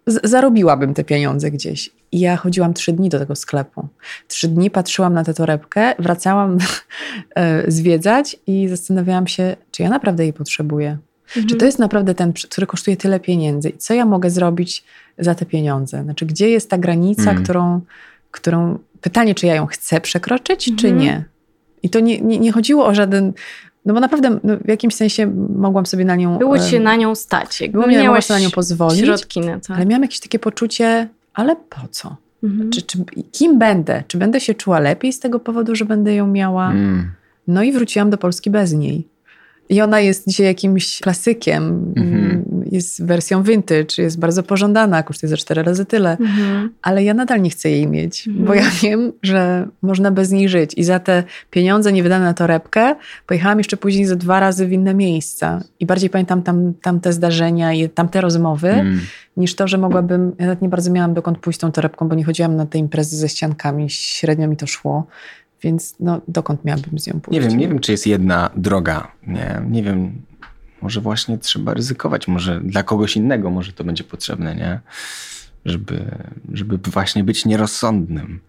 zarobiłabym te pieniądze gdzieś. I ja chodziłam trzy dni do tego sklepu. Trzy dni patrzyłam na tę torebkę, wracałam e, zwiedzać i zastanawiałam się, czy ja naprawdę jej potrzebuję. Mhm. Czy to jest naprawdę ten, który kosztuje tyle pieniędzy? I co ja mogę zrobić za te pieniądze? Znaczy, gdzie jest ta granica, mhm. którą, którą. Pytanie, czy ja ją chcę przekroczyć, czy mhm. nie? I to nie, nie, nie, chodziło o żaden no bo naprawdę no, w jakimś sensie mogłam sobie na nią... Było ci na nią stać. Jakby było mi na nią pozwolić. Środki na to. Ale miałam jakieś takie poczucie, ale po co? Mhm. Czy, czy, kim będę? Czy będę się czuła lepiej z tego powodu, że będę ją miała? Mm. No i wróciłam do Polski bez niej. I ona jest dzisiaj jakimś klasykiem, mm-hmm. jest wersją vintage, jest bardzo pożądana, kosztuje za cztery razy tyle, mm-hmm. ale ja nadal nie chcę jej mieć, mm-hmm. bo ja wiem, że można bez niej żyć. I za te pieniądze nie wydane na torebkę pojechałam jeszcze później ze dwa razy w inne miejsca. I bardziej pamiętam tam, tamte zdarzenia i tamte rozmowy, mm. niż to, że mogłabym, ja nawet nie bardzo miałam dokąd pójść tą torebką, bo nie chodziłam na te imprezy ze ściankami, średnio mi to szło. Więc no, dokąd miałabym z nią pójść? Nie wiem, nie wiem, czy jest jedna droga. Nie, nie wiem, może właśnie trzeba ryzykować. Może dla kogoś innego może to będzie potrzebne, nie? Żeby, żeby właśnie być nierozsądnym.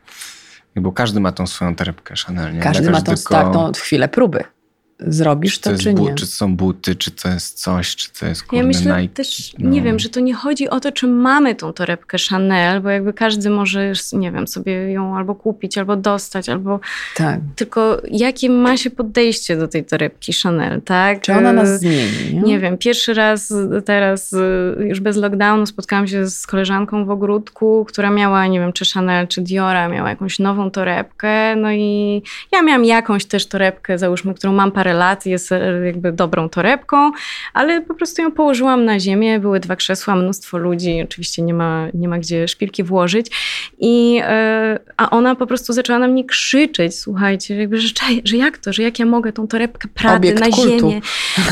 Bo każdy ma tą swoją torebkę Chanel, nie? Każdy ma tą, tak, tą chwilę próby zrobisz to, to czy nie. Czy to są buty, czy to jest coś, czy to jest kurde, Ja myślę Nike, też, no. nie wiem, że to nie chodzi o to, czy mamy tą torebkę Chanel, bo jakby każdy może, nie wiem, sobie ją albo kupić, albo dostać, albo... Tak. Tylko jakie ma się podejście do tej torebki Chanel, tak? Czy ona nas zmieni? Nie, nie wiem, pierwszy raz teraz już bez lockdownu spotkałam się z koleżanką w ogródku, która miała, nie wiem, czy Chanel, czy Diora, miała jakąś nową torebkę, no i ja miałam jakąś też torebkę, załóżmy, którą mam parę parę lat, jest e, jakby dobrą torebką, ale po prostu ją położyłam na ziemię, były dwa krzesła, mnóstwo ludzi, oczywiście nie ma, nie ma gdzie szpilki włożyć. I e, a ona po prostu zaczęła na mnie krzyczeć, słuchajcie, jakby, że, że jak to, że jak ja mogę tą torebkę Prady Obiekt na kultu. ziemię,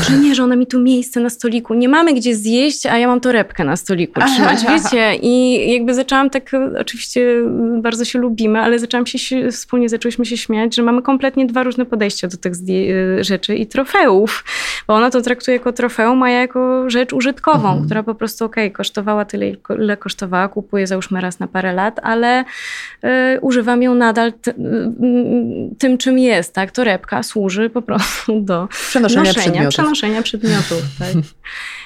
że nie, że ona mi tu miejsce na stoliku, nie mamy gdzie zjeść, a ja mam torebkę na stoliku trzymać, aha, wiecie, i jakby zaczęłam tak, oczywiście bardzo się lubimy, ale zaczęłam się, wspólnie zaczęłyśmy się śmiać, że mamy kompletnie dwa różne podejścia do tych rzeczy i trofeów, bo ona to traktuje jako trofeum, a ja jako rzecz użytkową, mhm. która po prostu okej, okay, kosztowała tyle, ile kosztowała, kupuję załóżmy raz na parę lat, ale y, używam ją nadal y, tym, czym jest, tak? Torebka służy po prostu do przenoszenia, noszenia, przenoszenia przedmiotów. Tak?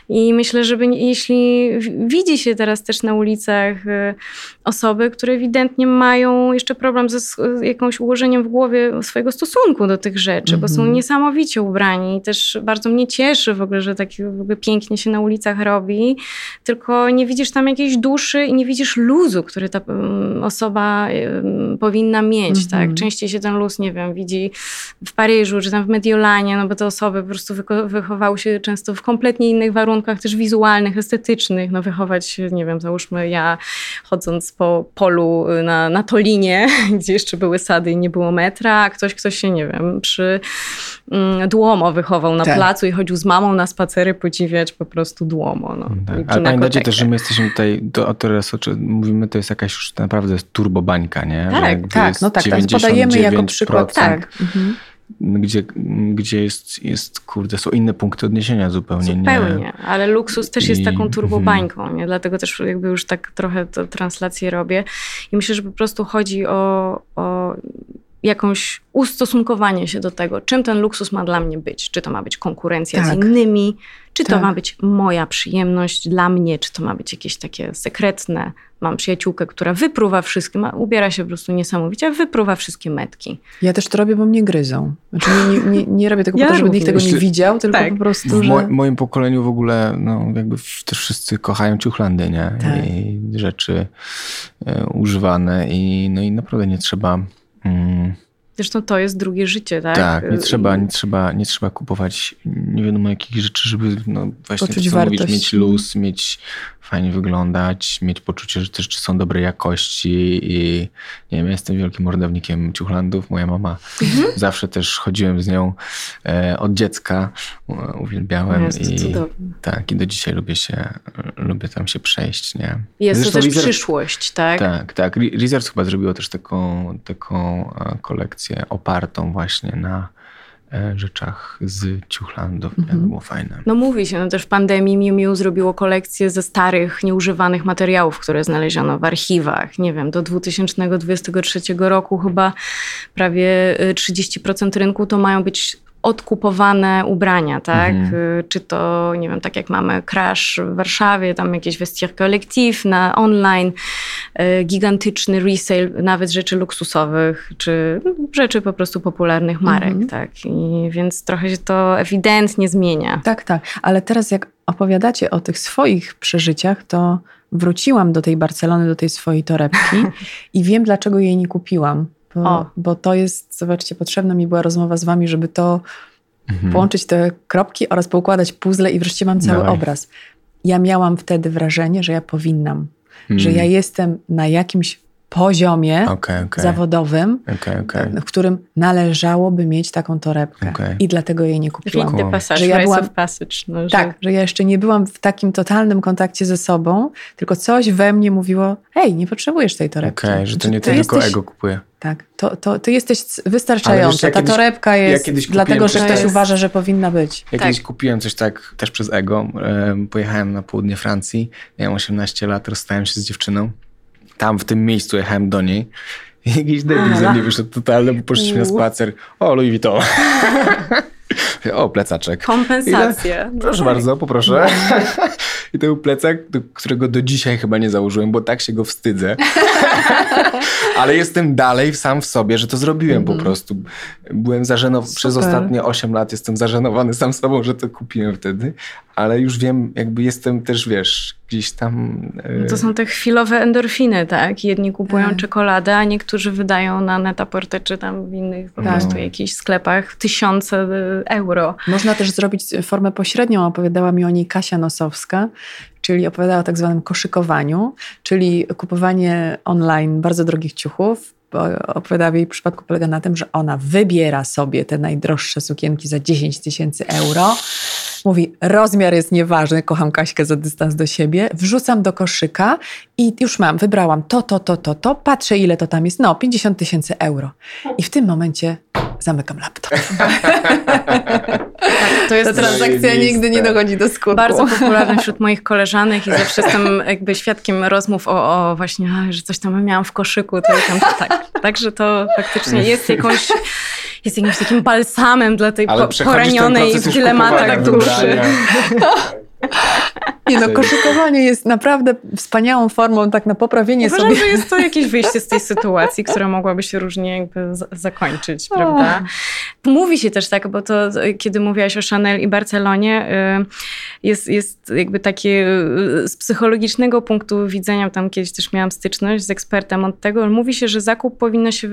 I myślę, że jeśli widzi się teraz też na ulicach y, osoby, które ewidentnie mają jeszcze problem ze jakąś ułożeniem w głowie swojego stosunku do tych rzeczy, mm -hmm. bo są mhm. niesamowicie ubrani i też bardzo mnie cieszy w ogóle, że tak pięknie się na ulicach robi, tylko nie widzisz tam jakiejś duszy i nie widzisz luzu, który ta mm, osoba powinna mieć, mm -hmm. tak? Częściej się ten luz, nie wiem, widzi w Paryżu, czy tam w Mediolanie, no bo te osoby po prostu wychowały się często w kompletnie innych warunkach, też wizualnych, estetycznych, no wychować się, nie wiem, załóżmy ja chodząc po polu y, na, na Tolinie, gdzie jeszcze były sady i nie było metra, a ktoś, ktoś się, nie wiem, przy mm, Dłomo wychował na tak. placu i chodził z mamą na spacery podziwiać po prostu Dłomo. No, tak. Ale pamiętacie też, że my jesteśmy tutaj, to, teraz mówimy, to jest jakaś już naprawdę turbobańka, nie? Tak, tak, no tak, teraz podajemy jako przykład, tak. Mhm gdzie, gdzie jest, jest, kurde, są inne punkty odniesienia zupełnie. Zupełnie, nie? ale luksus też jest I, taką turbobańką, mm. nie? dlatego też jakby już tak trochę to translację robię i myślę, że po prostu chodzi o, o jakąś ustosunkowanie się do tego, czym ten luksus ma dla mnie być. Czy to ma być konkurencja tak. z innymi, czy tak. to ma być moja przyjemność dla mnie, czy to ma być jakieś takie sekretne. Mam przyjaciółkę, która wypruwa wszystkie, ma, ubiera się po prostu niesamowicie, wypruwa wszystkie metki. Ja też to robię, bo mnie gryzą. Znaczy nie, nie, nie robię tego ja po to, żeby nikt tego nie widział, tylko tak. po prostu, W że... moim pokoleniu w ogóle, no jakby też wszyscy kochają ciuchlandy, nie? Tak. I rzeczy e, używane i no i naprawdę nie trzeba Mm. Zresztą to jest drugie życie, tak? Tak, nie trzeba, nie trzeba, nie trzeba kupować nie wiadomo jakich rzeczy, żeby no, właśnie Poczuć to, mówić, mieć luz, mieć fajnie wyglądać, mieć poczucie, że te rzeczy są dobrej jakości i nie wiem, ja jestem wielkim mordownikiem ciuchlandów. Moja mama mhm. zawsze też chodziłem z nią e, od dziecka, uwielbiałem jest i tak, i do dzisiaj lubię się, lubię tam się przejść, nie? Jest Zresztą to też przyszłość, tak? Tak, tak. Reserve chyba zrobiło też taką, taką e, kolekcję opartą właśnie na E, rzeczach z ciuchlandów. Mhm. było fajne. No mówi się, no też w pandemii Miu Miu zrobiło kolekcję ze starych, nieużywanych materiałów, które znaleziono w archiwach. Nie wiem, do 2023 roku chyba prawie 30% y, rynku to mają być odkupowane ubrania, tak? Mhm. Y, czy to, nie wiem, tak jak mamy Crash w Warszawie, tam jakieś Vestiaire Collectif na online, y, gigantyczny resale nawet rzeczy luksusowych, czy rzeczy po prostu popularnych marek, mhm. tak? I więc trochę się to ewidentnie zmienia. Tak, tak. Ale teraz jak opowiadacie o tych swoich przeżyciach, to wróciłam do tej Barcelony, do tej swojej torebki i wiem, dlaczego jej nie kupiłam bo, bo to jest, zobaczcie, potrzebna mi była rozmowa z wami, żeby to mhm. połączyć te kropki oraz poukładać puzzle i wreszcie mam cały Dawaj. obraz. Ja miałam wtedy wrażenie, że ja powinnam, że ja jestem na jakimś poziomie okay, okay. zawodowym, okay, w którym należałoby mieć taką torebkę. I dlatego jej nie kupiłam. Cool. Passage, że ja byłam, passage, no, że... Tak, że ja jeszcze nie byłam w takim totalnym kontakcie ze sobą, tylko coś we mnie mówiło, hej, nie potrzebujesz tej torebki. Okej, że to nie ty, tylko ego kupuje. Tak, to, to ty jesteś wystarczająca. Ja Ta kiedyś, torebka jest ja dlatego, że ktoś jest... uważa, że powinna być. Ja tak. kiedyś kupiłem coś tak też przez ego. Pojechałem na południe Francji, miałem 18 lat, rozstałem się z dziewczyną tam w tym miejscu jechałem do niej. I jakiś debil ze mnie wyszedł totalnie, bo poszliśmy na spacer. O, Louis Vuitton. o, plecaczek. Kompensacje. proszę tak. bardzo, poproszę. I to był plecak, do którego do dzisiaj chyba nie założyłem, bo tak się go wstydzę. Ale jestem dalej sam w sobie, że to zrobiłem mm. po mhm. prostu. Byłem zażenowany, przez ostatnie 8 lat jestem zażenowany sam sobą, że to kupiłem wtedy, ale już wiem, jakby jestem też, wiesz, gdzieś tam... Yy... To są te chwilowe endorfiny, tak? Jedni kupują tak. czekoladę, a niektórzy wydają na Netaporte czy tam w innych po tak. prostu jakichś sklepach tysiące e, euro. Można też zrobić formę pośrednią, opowiadała mi o niej Kasia Nosowska, czyli opowiadała o tak zwanym koszykowaniu, czyli kupowanie online bardzo drogich ciuchów, opowiadała w jej przypadku polega na tym, że ona wybiera sobie te najdroższe sukienki za 10 tysięcy euro. Mówi, rozmiar jest nieważny, kocham Kaśkę za dystans do siebie, wrzucam do koszyka i już mam, wybrałam to, to, to, to, to, patrzę ile to tam jest, no 50 tysięcy euro. I w tym momencie zamykam laptop. to jest Ta transakcja nigdy nie dochodzi do skutku. Bardzo popularne wśród moich koleżanek i zawsze jestem jakby świadkiem rozmów o, o właśnie, że coś tam miałam w koszyku, to tam, tak. Także to faktycznie jest jakąś jest jakimś takim balsamem dla tej po, poranionej w dylematach duszy. Nie no, koszykowanie jest naprawdę wspaniałą formą tak na poprawienie Uważam, sobie. że jest to jakieś wyjście z tej sytuacji, która mogłaby się różnie jakby zakończyć, prawda? Mówi się też tak, bo to kiedy mówiłaś o Chanel i Barcelonie, y, jest, jest jakby takie y, z psychologicznego punktu widzenia, tam kiedyś też miałam styczność z ekspertem od tego, mówi się, że zakup powinno się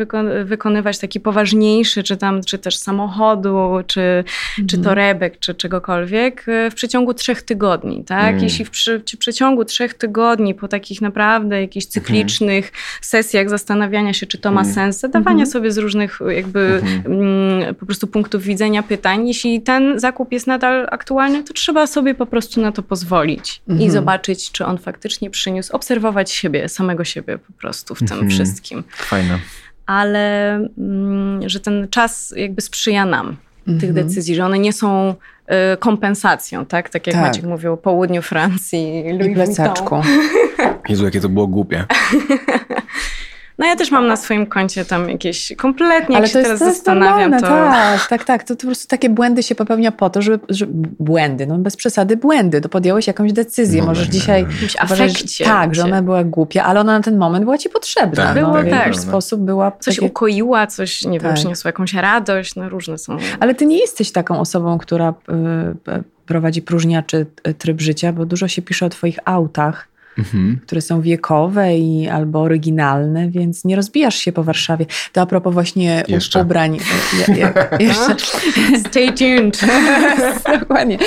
wykonywać taki poważniejszy, czy tam, czy też samochodu, czy, mhm. czy torebek, czy czegokolwiek y, w przeciągu trzech tygodni, tak? Mm jeśli w, przy, w przeciągu trzech tygodni po takich naprawdę jakichś mhm. cyklicznych sesjach zastanawiania się, czy to ma mhm. sens, zadawania mhm. sobie z różnych jakby mm, po prostu punktów widzenia pytań, jeśli ten zakup jest nadal aktualny, to trzeba sobie po prostu na to pozwolić i zobaczyć, czy on faktycznie przyniósł, obserwować siebie, samego siebie po prostu w tym wszystkim. Fajne. Ale mm, że ten czas jakby sprzyja nam tych decyzji, że one nie są kompensacją, tak? Tak jak tak. Maciek mówił o południu Francji. Louis I plecaczku. Jezu, jakie to było głupie. No ja też mam na swoim koncie tam jakieś kompletnie, Ale jak to się jest, teraz to jest zastanawiam, to... Tak, tak, tak. To, to po prostu takie błędy się popełnia po to, żeby, żeby błędy, no bez przesady błędy, to podjąłeś jakąś decyzję. No, Możesz dzisiaj uważać, tak, że ona była głupia, ale ona na ten moment była ci potrzebna. Tak, było no, tak. W sposób była... Coś takie... ukoiła, coś, nie tak. wiem, przyniosła jakąś radość, no różne są. Ale ty nie jesteś taką osobą, która y, y, prowadzi próżniaczy tryb życia, bo dużo się pisze o twoich autach mhm. które są wiekowe i albo oryginalne, więc nie rozbijasz się po Warszawie. To a propos właśnie jeszcze. ubrań. Je, je, jeszcze. Stay tuned. Dokładnie.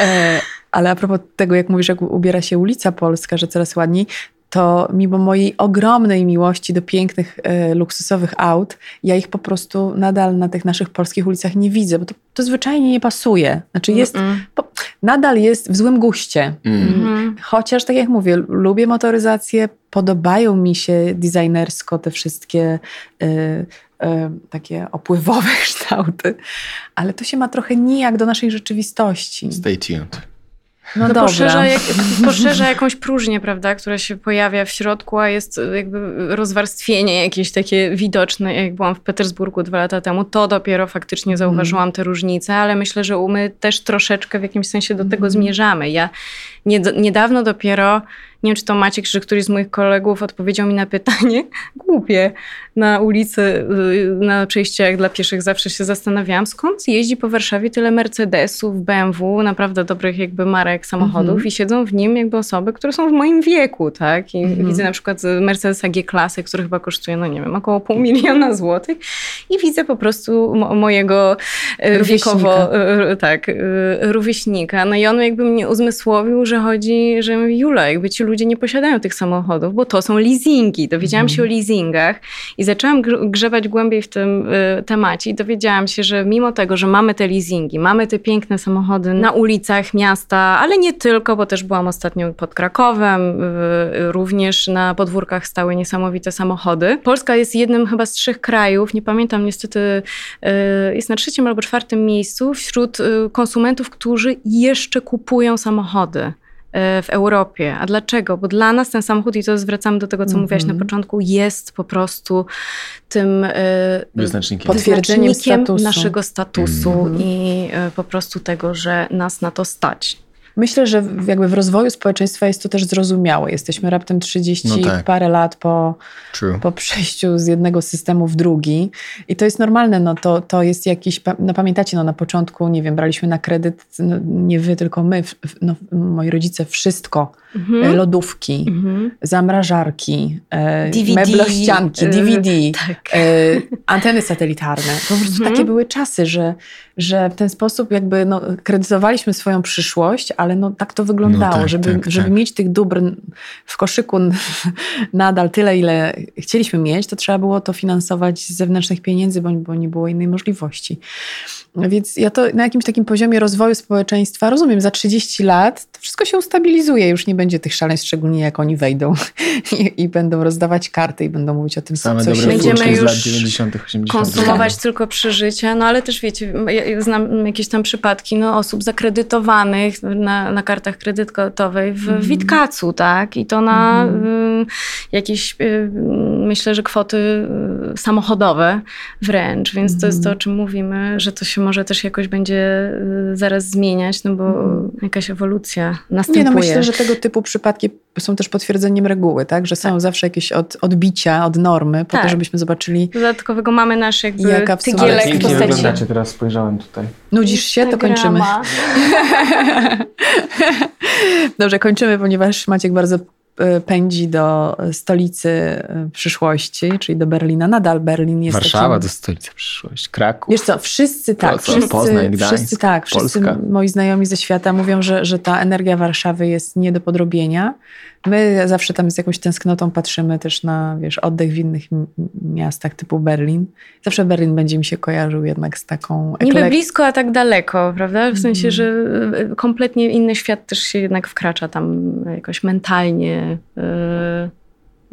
E, ale a propos tego, jak mówisz, jak ubiera się ulica Polska, że coraz ładniej, to mimo mojej ogromnej miłości do pięknych, e, luksusowych aut, ja ich po prostu nadal na tych naszych polskich ulicach nie widzę, bo to, to zwyczajnie nie pasuje. Znaczy jest, po, nadal jest w złym guście. Mm. Mhm. Chociaż, tak jak mówię, lubię motoryzację, podobają mi się designersko te wszystkie y, y, takie opływowe kształty, ale to się ma trochę nijak do naszej rzeczywistości. Stay tuned. No to poszerza, jak, poszerza jakąś próżnię, prawda, która się pojawia w środku, a jest jakby rozwarstwienie jakieś takie widoczne. Jak byłam w Petersburgu dwa lata temu, to dopiero faktycznie zauważyłam te różnice, ale myślę, że my też troszeczkę w jakimś sensie do tego zmierzamy. Ja niedawno dopiero nie wiem, czy to Maciek, czy któryś z moich kolegów odpowiedział mi na pytanie, głupie, na ulicy, y, na przejściach dla pieszych zawsze się zastanawiałam, skąd jeździ po Warszawie tyle Mercedesów, BMW, naprawdę dobrych jakby marek samochodów mm -hmm. i siedzą w nim jakby osoby, które są w moim wieku, tak? I mm -hmm. widzę na przykład Mercedesa G-klasy, który chyba kosztuje, no nie wiem, około pół miliona złotych i widzę po prostu mo mojego y, wiekowo, y, tak, rówieśnika. No i on jakby mnie uzmysłowił, że chodzi, że Jula, jakby ci ludzie nie posiadają tych samochodów, bo to są leasingi. Dowiedziałam się o mhm. leasingach i zaczęłam grzebać głębiej w tym y, temacie i dowiedziałam się, że mimo tego, że mamy te leasingi, mamy te piękne samochody na ulicach miasta, ale nie tylko, bo też byłam ostatnio pod Krakowem, y, również na podwórkach stały niesamowite samochody. Polska jest jednym chyba z trzech krajów, nie pamiętam niestety, y, jest na trzecim albo czwartym miejscu wśród y, konsumentów, którzy jeszcze kupują samochody. W Europie. A dlaczego? Bo dla nas ten samochód, i to zwracamy do tego, co mm -hmm. mówiłaś na początku, jest po prostu tym e, wyznacznikiem, potwierdzeniem statusu. naszego statusu mm -hmm. i e, po prostu tego, że nas na to stać. Myślę, że jakby w rozwoju społeczeństwa jest to też zrozumiałe. Jesteśmy raptem 30 no tak. parę lat po, po przejściu z jednego systemu w drugi i to jest normalne. No to, to jest jakiś, no pamiętacie, no na początku, nie wiem, braliśmy na kredyt, no nie wy, tylko my, no, moi rodzice, wszystko. Mhm. E, lodówki, mhm. zamrażarki, DVD, e, meblościanki, DVD, tak. e, anteny satelitarne. Po prostu mhm. takie były czasy, że, że w ten sposób jakby no, kredytowaliśmy swoją przyszłość, ale no, tak to wyglądało. No tak, żeby, tak, żeby tak. mieć tych dóbr w koszyku nadal tyle, ile chcieliśmy mieć, to trzeba było to finansować z zewnętrznych pieniędzy, bo, bo nie było innej możliwości. Więc ja to na jakimś takim poziomie rozwoju społeczeństwa rozumiem, za 30 lat to wszystko się ustabilizuje, już nie będzie tych szaleństw, szczególnie jak oni wejdą i, i będą rozdawać karty i będą mówić o tym, Same co się Będziemy już lat 90., 80. konsumować tylko przeżycia, no ale też wiecie, ja znam jakieś tam przypadki no, osób zakredytowanych na, na kartach kredytowej w mm. Witkacu, tak? I to na mm. y, jakieś, y, myślę, że kwoty samochodowe wręcz, więc to jest to, o Mhm. czym mówimy, że to się może też jakoś będzie y, zaraz zmieniać, no bo Mhm. jakaś ewolucja Nie, następuje. no myślę, że tego typu przypadki są też potwierdzeniem reguły, tak? Że są zawsze jakieś od, odbicia od normy, po to, Tak. żebyśmy zobaczyli, Dodatkowego mamy nasz jakby Jaka Ale tygielek w pięknie postaci wyglądacie, teraz spojrzałem tutaj. nudzisz się, to kończymy. Dobrze, kończymy, ponieważ Maciek bardzo pędzi do stolicy e, przyszłości, czyli do Berlina. Nadal Berlin jest Warszawa takim... to stolica przyszłość. Kraków. Wiesz co, wszyscy tak, Wrocław, wszyscy, Poznań, Gdańsk, wszyscy tak, wszyscy Polska. moi znajomi ze świata mówią, że, że ta energia Warszawy jest nie do podrobienia. My zawsze tam z jakąś tęsknotą patrzymy też na, wiesz, oddech w innych miastach typu Berlin. Zawsze Berlin będzie mi się kojarzył jednak z taką Niby eklek- blisko, a tak daleko, prawda? W sensie, Mhm. że y, kompletnie inny świat też się jednak wkracza tam jakoś mentalnie. y,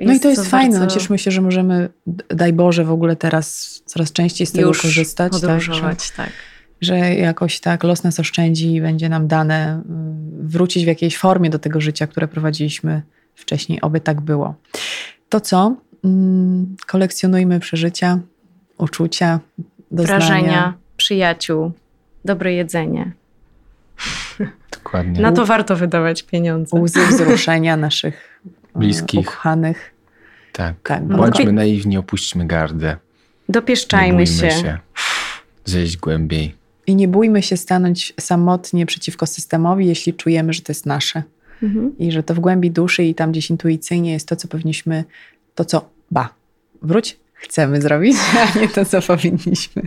No i to jest to fajne, no bardzo cieszmy się, że możemy, daj Boże, w ogóle teraz coraz częściej z tego już korzystać. tak, że- tak. że jakoś tak los nas oszczędzi i będzie nam dane y, wrócić w jakiejś formie do tego życia, które prowadziliśmy wcześniej, oby tak było. To co? Mm, Kolekcjonujmy przeżycia, uczucia, doznania. Wrażenia, przyjaciół, dobre jedzenie. Dokładnie. Na to warto wydawać pieniądze. Łzy wzruszenia naszych y, Bliskich. ukochanych. Tak. Tak, Bądźmy naiwni, opuśćmy gardę. Dopieszczajmy się. się. Zejść głębiej. I nie bójmy się stanąć samotnie przeciwko systemowi, jeśli czujemy, że to jest nasze. Mhm. I że to w głębi duszy i tam gdzieś intuicyjnie jest to, co powinniśmy, to co, ba, wróć, chcemy zrobić, a nie to, co powinniśmy.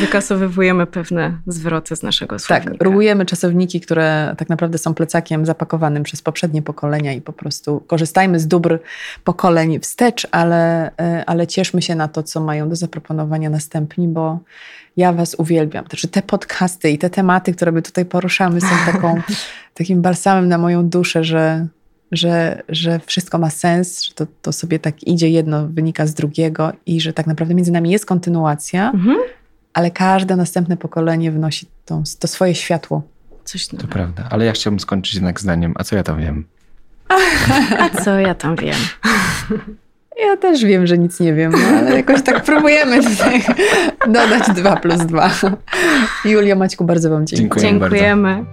Wykasowywujemy pewne zwroty z naszego Tak, słownika. rugujemy czasowniki, które tak naprawdę są plecakiem zapakowanym przez poprzednie pokolenia i po prostu korzystajmy z dóbr pokoleń wstecz, ale, e, ale cieszmy się na to, co mają do zaproponowania następni, bo ja Was uwielbiam. Znaczy te podcasty i te tematy, które my tutaj poruszamy są taką, takim balsamem na moją duszę, że, że, że wszystko ma sens, że to, to sobie tak idzie, jedno wynika z drugiego i że tak naprawdę między nami jest kontynuacja, Mhm. ale każde następne pokolenie wnosi tą, to swoje światło. Coś To prawda. Ale ja chciałbym skończyć jednak zdaniem, a co ja tam wiem? A co ja tam wiem? Ja też wiem, że nic nie wiem, no, ale jakoś tak próbujemy tutaj dodać 2 plus 2. Julia, Maćku, bardzo Wam dziękuję. Bardzo. Dziękujemy.